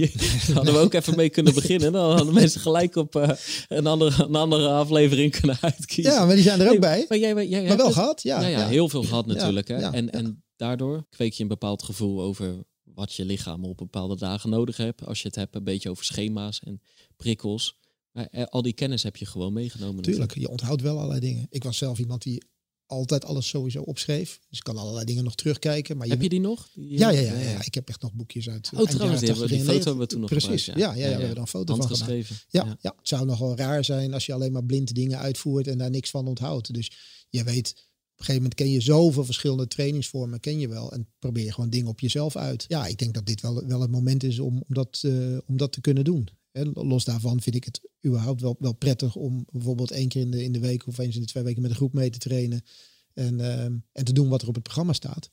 Daar hadden we ook even mee kunnen beginnen. Dan hadden mensen gelijk op eh, een, andere, een andere aflevering kunnen uitkiezen. ja, maar die zijn er ook bij. Maar, jij, jij, jij Maar wel het- gehad, ja. ja, ja, heel veel gehad Ja, natuurlijk. hè? en, en daardoor kweek je een bepaald gevoel over wat je lichaam op bepaalde dagen nodig hebt. Als je het hebt een beetje over schema's en prikkels. Maar eh, al die kennis heb je gewoon meegenomen. Tuurlijk, je onthoudt wel allerlei dingen. Ik was zelf iemand die altijd alles sowieso opschreef. Dus ik kan allerlei dingen nog terugkijken. Maar Heb je die nog? Die, Ja, ja, eh, ja, ja, ik heb echt nog boekjes uit. Oh, trouwens, die hebben we- die foto hebben we toen nog Precies, gebruikt, ja. Ja, ja, we hebben er een foto van gemaakt. Ja, ja. het zou nogal raar zijn als je alleen maar blind dingen uitvoert en daar niks van onthoudt. Dus je weet, op een gegeven moment ken je zoveel verschillende trainingsvormen, ken je wel. En probeer je gewoon dingen op jezelf uit. Ja, ik denk dat dit wel, wel het moment is om, om, dat, eh, om dat te kunnen doen. Los daarvan vind ik het überhaupt wel, wel prettig om bijvoorbeeld één keer in de, in de week of eens in de twee weken met een groep mee te trainen. En, ehm, en te doen wat er op het programma staat.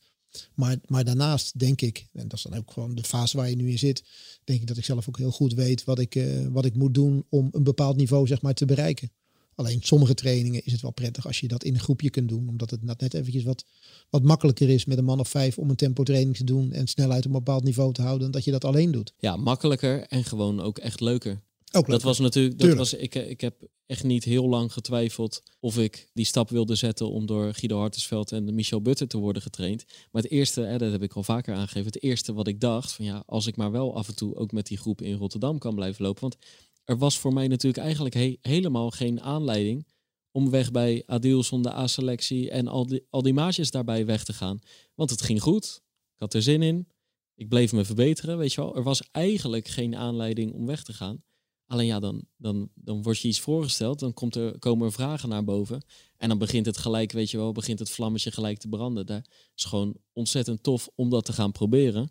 Maar, maar daarnaast denk ik, en dat is dan ook gewoon de fase waar je nu in zit, denk ik dat ik zelf ook heel goed weet wat ik, eh, wat ik moet doen om een bepaald niveau zeg maar, te bereiken. Alleen sommige trainingen is het wel prettig als je dat in een groepje kunt doen. Omdat het net eventjes wat, wat makkelijker is met een man of vijf om een tempo training te doen en snelheid op een bepaald niveau te houden, dat je dat alleen doet. Ja, makkelijker en gewoon ook echt leuker. Ook dat was natuurlijk, dat was, ik, ik heb echt niet heel lang getwijfeld of ik die stap wilde zetten om door Guido Hartensveld en Michel Butter te worden getraind. Maar het eerste, hè, dat heb ik al vaker aangegeven, het eerste wat ik dacht van ja, als ik maar wel af en toe ook met die groep in Rotterdam kan blijven lopen. Want er was voor mij natuurlijk eigenlijk helemaal geen aanleiding om weg bij Adilson, de A-selectie en al die, al die maatjes daarbij weg te gaan. Want het ging goed, ik had er zin in, ik bleef me verbeteren, weet je wel. Er was eigenlijk geen aanleiding om weg te gaan. Alleen ja, dan, dan, dan wordt je iets voorgesteld, dan komt er, komen er vragen naar boven. En dan begint het gelijk, weet je wel, begint het vlammetje gelijk te branden. Dat is gewoon ontzettend tof om dat te gaan proberen.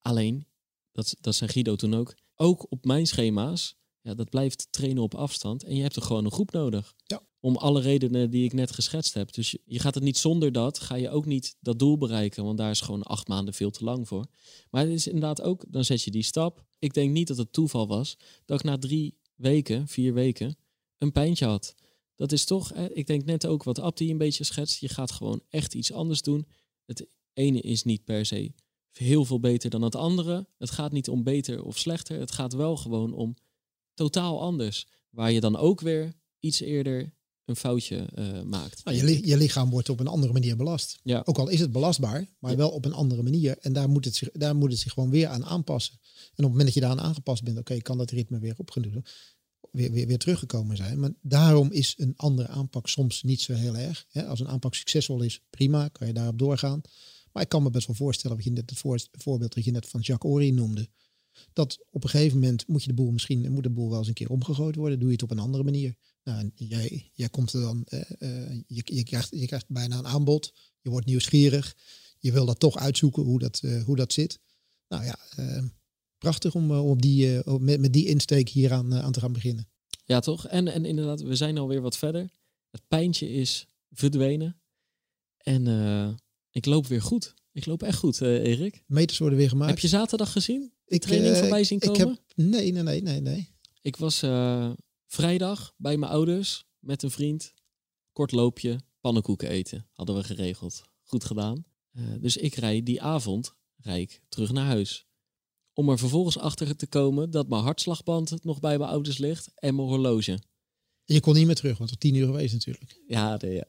Alleen, dat, dat zei Guido toen ook, ook op mijn schema's, ja, dat blijft trainen op afstand. En je hebt er gewoon een groep nodig. Ja. Om alle redenen die ik net geschetst heb. Dus je, gaat het niet zonder dat, ga je ook niet dat doel bereiken. Want daar is gewoon acht maanden veel te lang voor. Maar het is inderdaad ook, dan zet je die stap. Ik denk niet dat het toeval was dat ik na drie weken, vier weken, een pijntje had. Dat is toch, hè, ik denk net ook wat Abdi een beetje schetst. Je gaat gewoon echt iets anders doen. Het ene is niet per se heel veel beter dan het andere. Het gaat niet om beter of slechter. Het gaat wel gewoon om totaal anders. Waar je dan ook weer iets eerder een foutje uh, maakt. Nou, je, je, lichaam wordt op een andere manier belast. Ja. Ook al is het belastbaar, maar wel op een andere manier. En daar moet, het zich, daar moet het zich gewoon weer aan aanpassen. En op het moment dat je daaraan aangepast bent, oké, kan dat ritme weer opgenomen, weer, weer, weer teruggekomen zijn. Maar daarom is een andere aanpak soms niet zo heel erg. Als een aanpak succesvol is, prima, kan je daarop doorgaan. Maar ik kan me best wel voorstellen, wat je net het voorbeeld dat je net van Jacques Ory noemde dat op een gegeven moment moet je de boel misschien moet de boel wel eens een keer omgegooid worden. Doe je het op een andere manier. Nou, jij, jij komt er dan, uh, uh, je, je, krijgt, je krijgt bijna een aanbod. Je wordt nieuwsgierig. Je wil dat toch uitzoeken hoe dat, uh, hoe dat zit. Nou ja, prachtig om op die, met, met die insteek hier aan, aan te gaan beginnen. Ja, toch? En, en inderdaad, we zijn alweer wat verder. Het pijntje is verdwenen. En ik loop weer goed. Ik loop echt goed, Erik. Meters worden weer gemaakt. Heb je zaterdag gezien? Ik, training uh, voorbij zien komen? Ik heb, nee, nee, nee, nee, nee. Ik was uh, vrijdag bij mijn ouders met een vriend. Kort loopje, pannenkoeken eten. Hadden we geregeld. Goed gedaan. Uh, dus ik rijd die avond rijd ik terug naar huis. Om er vervolgens achter te komen dat mijn hartslagband nog bij mijn ouders ligt en mijn horloge. En je kon niet meer terug, want het tien uur geweest natuurlijk. Ja, de, ja.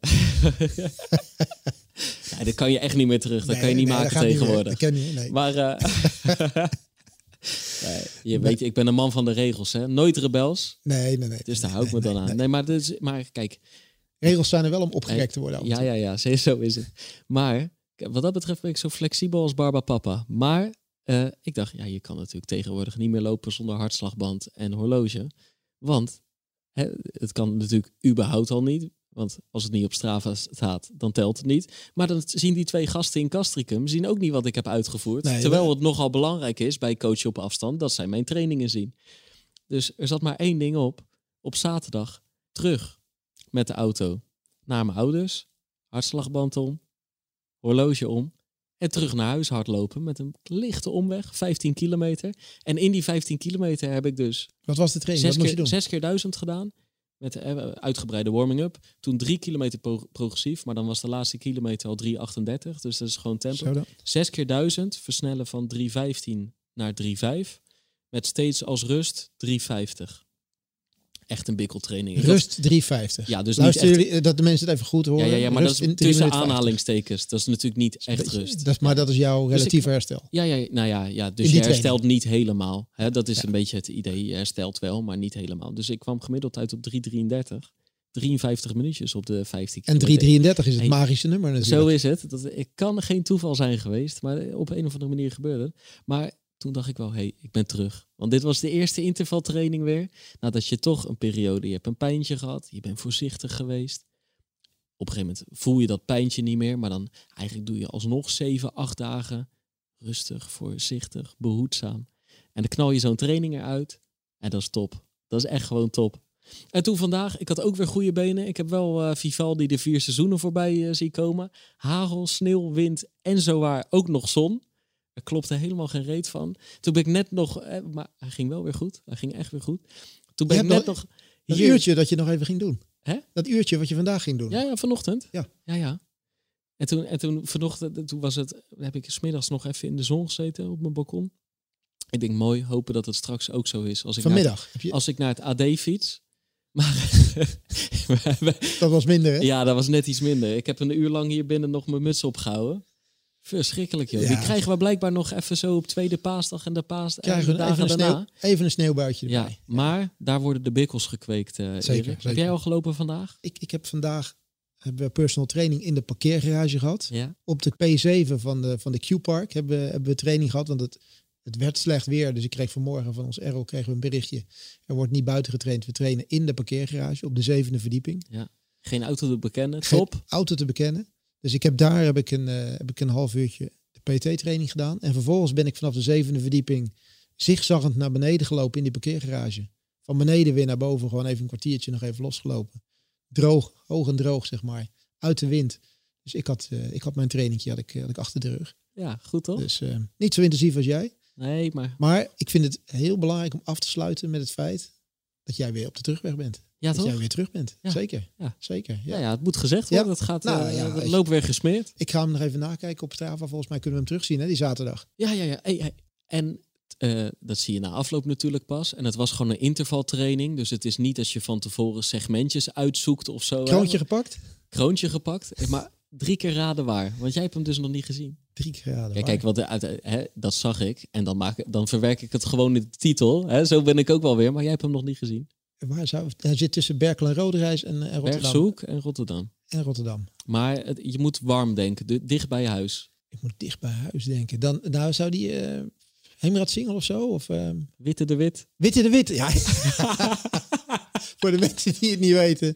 ja, dat kan je echt niet meer terug. Dat kan je niet nee, maken tegenwoordig. Niet meer, nee. Maar je weet, ik ben een man van de regels, hè? Nooit rebels. Nee, nee, nee. Dus daar hou ik me dan aan. Nee, maar, dus, maar kijk. Regels zijn er wel om opgerekt te worden. Ja, ja, ja, zo is het. Maar wat dat betreft ben ik zo flexibel als Barba Papa. Maar uh, ik dacht, ja, je kan natuurlijk tegenwoordig niet meer lopen zonder hartslagband en horloge. Want hè, het kan natuurlijk überhaupt al niet. Want als het niet op Strava staat, dan telt het niet. Maar dan zien die twee gasten in Castricum zien ook niet wat ik heb uitgevoerd. terwijl het nogal belangrijk is bij coachen op afstand dat zij mijn trainingen zien. Dus er zat maar één ding op. Op zaterdag terug met de auto naar mijn ouders. Hartslagband om, horloge om. En terug naar huis hardlopen met een lichte omweg, 15 kilometer. En in die 15 kilometer heb ik dus... Wat was de training? Zes, Wat keer, je doen? zes keer duizend gedaan met uh, uitgebreide warming-up. Toen drie kilometer progressief, maar dan was de laatste kilometer al 3,38. Dus dat is gewoon tempo. Zes keer duizend, versnellen van 3,15 naar 3,5. Met steeds als rust 3,50 echt een bikkeltraining. Rust 350. Ja, dus Luister niet echt... jullie dat de mensen het even goed horen. Ja, ja, ja maar rust dat is tussen aanhalingstekens. Dat is natuurlijk niet echt rust. Dat is, maar dat is jouw dus relatief herstel. Ja, ja, nou ja, ja dus je herstelt niet helemaal. Hè? Dat is ja. een beetje het idee. Je herstelt wel, maar niet helemaal. Dus ik kwam gemiddeld uit op 3,33. 53 minuutjes op de 15 En 3,33 is het magische nummer natuurlijk. Zo is het. Dat, ik kan geen toeval zijn geweest, maar op een of andere manier gebeurde het. Maar toen dacht ik wel, hé, hey, ik ben terug. Want dit was de eerste intervaltraining weer. Nadat je toch een periode, je hebt een pijntje gehad, je bent voorzichtig geweest. Op een gegeven moment voel je dat pijntje niet meer, maar dan eigenlijk doe je alsnog 7, 8 dagen rustig, voorzichtig, behoedzaam. En dan knal je zo'n training eruit en dat is top. Dat is echt gewoon top. En toen vandaag, ik had ook weer goede benen. Ik heb wel eh Vivaldi de vier seizoenen voorbij eh, zien komen. Hagel, sneeuw, wind en zowaar ook nog zon. Er klopte helemaal geen reet van. Toen ben ik net nog, eh, maar hij ging wel weer goed. Hij ging echt weer goed. Toen ben Je ik net nog Dat hier. uurtje dat je nog even ging doen. Hè? Dat uurtje wat je vandaag ging doen. Ja, ja, vanochtend. Ja. ja, ja. En toen, en toen vanochtend, toen was het, heb ik smiddags nog even in de zon gezeten op mijn balkon. Ik denk mooi, hopen dat het straks ook zo is als ik, naar, Vanmiddag. Je, als ik naar het AD fiets. Maar dat was minder, hè? ja, dat was net iets minder. Ik heb een uur lang hier binnen nog mijn muts opgehouden. Verschrikkelijk, joh. Ja. Die krijgen we blijkbaar nog even zo op tweede paasdag en de paas en Krijgen we dagen even een, sneeuw, even een sneeuwbuitje erbij. Ja, maar daar worden de bikkels gekweekt, Zeker, Erik. Heb jij al gelopen vandaag? Ik, ik heb vandaag hebben we personal training in de parkeergarage gehad. Ja. Op de P7 van de, van de Q-Park hebben, we- hebben we training gehad. Want het, het werd slecht weer. Dus ik kreeg vanmorgen van ons Errol kregen we een berichtje. Er wordt niet buiten getraind. We trainen in de parkeergarage op de zevende verdieping. Geen auto te bekennen, Geen top. auto te bekennen. Dus ik heb daar heb ik een, eh, heb ik een half uurtje de PT-training gedaan. En vervolgens ben ik vanaf de zevende verdieping zigzaggend naar beneden gelopen in die parkeergarage. Van beneden weer naar boven. Gewoon even een kwartiertje nog even losgelopen. Droog, hoog en droog zeg maar. Uit de wind. Dus ik had, eh, ik had mijn trainingje had ik, had ik achter de rug. Ja, goed toch? Dus eh, niet zo intensief als jij. Nee, maar Maar ik vind het heel belangrijk om af te sluiten met het feit dat jij weer op de terugweg bent. Ja, dat jij weer terug bent. Ja. Zeker. Ja. Zeker. Ja. Ja, ja, het moet gezegd worden. Het gaat, Nou, eh, loopt weer gesmeerd. Ik ga hem nog even nakijken op Strava. Volgens mij kunnen we hem terugzien hè, die zaterdag. Ja, ja, ja. Hey, hey. En eh, dat zie je na afloop natuurlijk pas. En het was gewoon een intervaltraining. Dus het is niet als je van tevoren segmentjes uitzoekt of zo. Kroontje gepakt? Kroontje gepakt. Eh, Maar drie keer raden waar. Want jij hebt hem dus nog niet gezien. Drie keer raden. Ja, waar. kijk, de- hè, dat zag ik. En dan, maak, dan verwerk ik het gewoon in de titel. Hè? Zo ben ik ook wel weer. Maar jij hebt hem nog niet gezien. Waar zou, hij zit tussen Berkel en Roderijs en, en Rotterdam. Bergshoek en Rotterdam. En Rotterdam. Maar het- je moet warm denken. di- dicht bij je huis. Ik moet dicht bij huis denken. Dan, nou zou die eh Heemraad Singel of zo? Of ehm, Witte de Wit. Witte de Witte. Ja. Voor de mensen die het niet weten.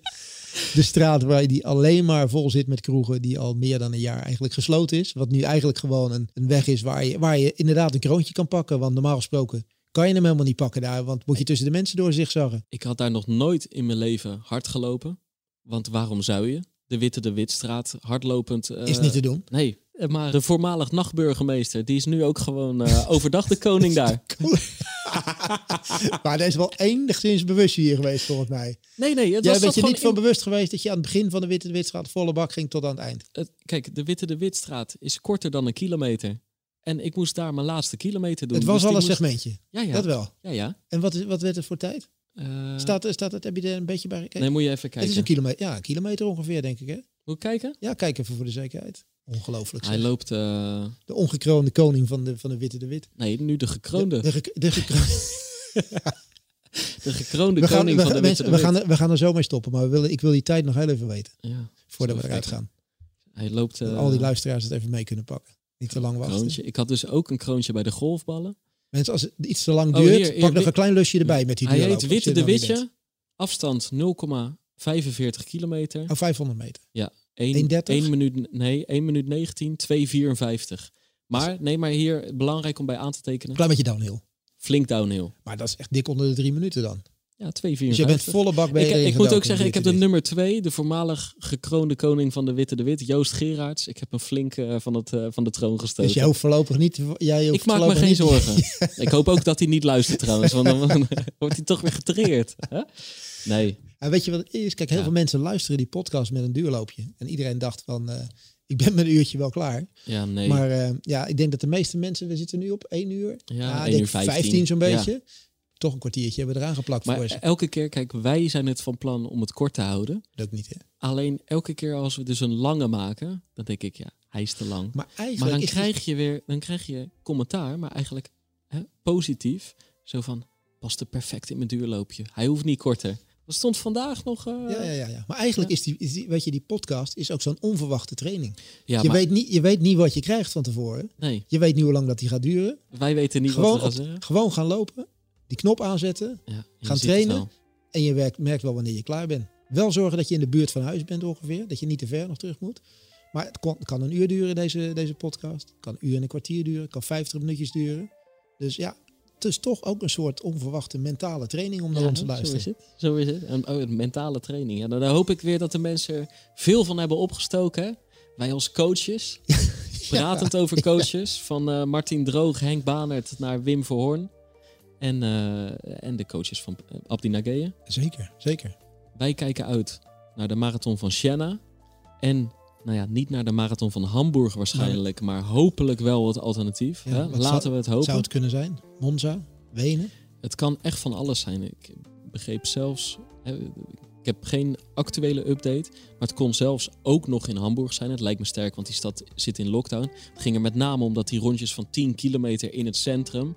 De straat waar die alleen maar vol zit met kroegen. Die al meer dan een jaar eigenlijk gesloten is. Wat nu eigenlijk gewoon een, een weg is waar je, waar je inderdaad een kroontje kan pakken. Want normaal gesproken kan je hem helemaal niet pakken daar. Want moet je tussen de mensen door zich zaggen. Ik had daar nog nooit in mijn leven hard gelopen. Want waarom zou je? De Witte de Witstraat, hardlopend. eh, Is niet te doen. Nee, maar de voormalig nachtburgemeester, die is nu ook gewoon eh, overdag de koning daar. maar er is wel enigszins bewust hier geweest volgens mij. Nee, nee, het Jij was bent je niet van bewust geweest dat je aan het begin van de Witte de Witstraat volle bak ging tot aan het eind. Kijk, de Witte de Witstraat is korter dan een kilometer. En ik moest daar mijn laatste kilometer doen. Het was Dus al een moest- segmentje. Ja, ja. Dat wel. Ja, ja. En wat, is, wat werd het voor tijd? Eh, Staat, staat het, heb je er een beetje bij gekeken? nee, moet je even het kijken. is een kilometer, ja, een kilometer ongeveer, denk ik. Hè? Moet ik kijken? Ja, kijk even voor de zekerheid. Ongelooflijk. Hij loopt... eh, De ongekroonde koning van de, van de Witte de Wit. nee, nu de gekroonde. De, de, gek- de gekro- De gekroonde we, gaan, koning we, van de mensen, we, gaan, we gaan er zo mee stoppen. Maar we willen, ik wil die tijd nog heel even weten. Ja, Voordat we eruit gaan. hij loopt... Eh, al die luisteraars het even mee kunnen pakken. Niet te lang wachten. kroontje. Ik had dus ook een kroontje bij de golfballen. Mensen, als het iets te lang Oh, duurt, hier, hier, pak nog een klein lusje erbij met die Hij heet Witte de Witje. Afstand 0,45 kilometer. Oh, 500 meter. 1, 1,30? 1 minuut, nee, 1 minuut 19, 2,54. Maar, nee, maar hier belangrijk om bij aan te tekenen. Klein beetje downhill. Flink downhill. Maar dat is echt dik onder de drie minuten dan. Ja, 2,54. Dus je bent volle bak bij ik, ik moet ook zeggen, ik heb de nummer 2, de voormalig gekroonde koning van de Witte de Wit, Joost Gerards. Ik heb hem flink eh, van, het, eh, van de troon gestoten. Dus jij hoeft voorlopig niet... Jij ik maak me geen niet- zorgen. ik hoop ook dat hij niet luistert trouwens, want dan wordt hij toch weer getreerd. Nee, En weet je wat het is? Kijk, heel Ja. veel mensen luisteren die podcast met een duurloopje. En iedereen dacht van, eh, ik ben met een uurtje wel klaar. ja, nee. Maar ja, ik denk dat de meeste mensen, we zitten nu op één uur. ja, ik 1 denk uur 15. zo'n Ja. Toch een kwartiertje hebben we eraan geplakt Maar voor ze. elke keer, kijk, wij zijn het van plan om het kort te houden. Dat niet, hè? Alleen elke keer als we dus een lange maken, dan denk ik, ja, hij is te lang. Maar Maar eigenlijk dan krijg je weer, dan krijg je commentaar, maar eigenlijk hè, positief. Zo van, past er perfect in mijn duurloopje. Hij hoeft niet korter. Dat stond vandaag nog... eh, Ja, ja, ja, ja. Maar eigenlijk Ja. is, die, is die, weet je, die podcast is ook zo'n onverwachte training. ja, je, maar weet niet, je weet niet wat je krijgt van tevoren. nee, Je weet niet hoe lang dat die gaat duren. wij weten niet Gewoon, wat we gaan op- gewoon gaan lopen, die knop aanzetten Ja, gaan het trainen. en je werkt, merkt wel wanneer je klaar bent. Wel zorgen dat je in de buurt van huis bent ongeveer. Dat je niet te ver nog terug moet. Maar het kon- kan een uur duren, deze, deze podcast. Het kan een uur en een kwartier duren. Het kan 50 minuutjes duren. Dus ja, dus toch ook een soort onverwachte mentale training om naar ons te luisteren. Zo is het. Zo is het. En, oh, mentale training. Ja, dan, hoop ik weer dat de mensen er veel van hebben opgestoken. Wij als coaches. Pratend over coaches. Van uh, Martin Droog, Henk Banert naar Wim Verhoorn. En, uh, en de coaches van Abdi Nageye. Zeker, zeker. Wij kijken uit naar de marathon van Siena. En nou ja, niet naar de marathon van Hamburg waarschijnlijk, maar hopelijk wel het alternatief. hè? Laten zou, we het hopen. Zou het kunnen zijn? Monza? Wenen? Het kan echt van alles zijn. Ik begreep zelfs, hè, ik heb geen actuele update, maar het kon zelfs ook nog in Hamburg zijn. Het lijkt me sterk, want die stad zit in lockdown. Het ging er met name om dat die rondjes van 10 kilometer in het centrum,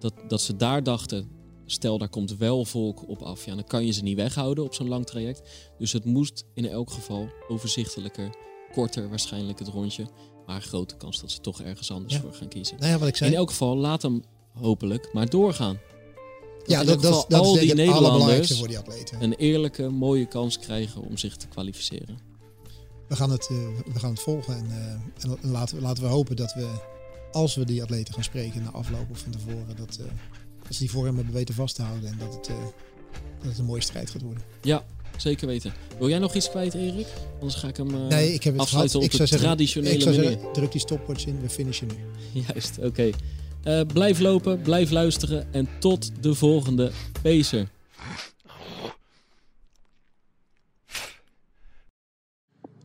dat, dat ze daar dachten, stel daar komt wel volk op af, ja, dan kan je ze niet weghouden op zo'n lang traject. Dus het moest in elk geval overzichtelijker korter waarschijnlijk het rondje. Maar grote kans dat ze toch ergens anders voor gaan kiezen. Nou ja, wat ik zei. In elk geval, laat hem hopelijk maar doorgaan. ja, dat, dat, dat al is die Nederlanders voor die atleten. een eerlijke, mooie kans krijgen om zich te kwalificeren. We gaan het, uh, we gaan het volgen en, uh, en laten, laten we hopen dat we, als we die atleten gaan spreken na afloop of van tevoren, dat, uh, dat ze die voor hem hebben weten vast te houden en dat het, dat het een mooie strijd gaat worden. Ja, zeker weten. Wil jij nog iets kwijt, Erik? Anders ga ik hem uh, nee, ik heb het afsluiten gehad. op de traditionele ik zou manier. Zeggen, druk die stopwatch in, we finishen nu. Juist, oké. Okay. Uh, blijf lopen, blijf luisteren en tot de volgende Pacer.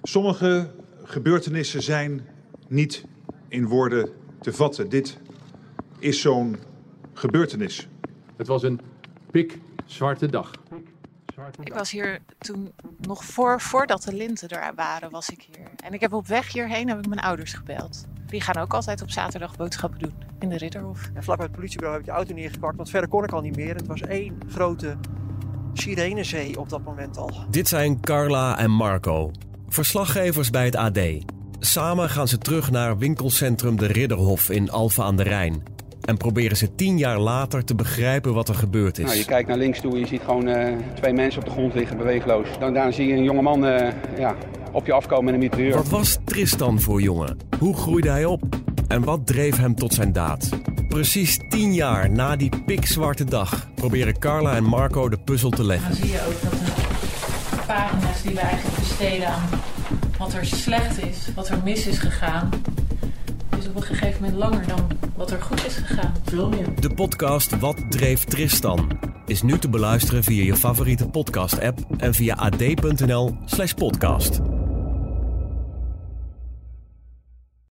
Sommige gebeurtenissen zijn niet in woorden te vatten. Dit is zo'n gebeurtenis. Het was een pikzwarte dag. Ik was hier toen nog voor, voordat de linten er waren, was ik hier. En ik heb op weg hierheen heb ik mijn ouders gebeld. Die gaan ook altijd op zaterdag boodschappen doen in de Ridderhof. En vlak bij het politiebureau heb ik de auto neergepakt, want verder kon ik al niet meer. Het was één grote sirenezee op dat moment al. Dit zijn Carla en Marco, verslaggevers bij het AD. Samen gaan ze terug naar winkelcentrum De Ridderhof in Alphen aan de Rijn en proberen ze tien jaar later te begrijpen wat er gebeurd is. Nou, je kijkt naar links toe en je ziet gewoon uh, twee mensen op de grond liggen, beweegloos. Dan daar zie je een jongeman uh, ja, op je afkomen met een mitrailleur. Wat was Tristan voor jongen? Hoe groeide hij op? En wat dreef hem tot zijn daad? Precies tien jaar na die pikzwarte dag proberen Carla en Marco de puzzel te leggen. Dan zie je ook dat de pagina's die we eigenlijk besteden aan wat er slecht is, wat er mis is gegaan, is op een gegeven moment langer dan wat er goed is gegaan. Veel meer. De podcast Wat dreef Tristan is nu te beluisteren via je favoriete podcast-app en via ad.nl/podcast.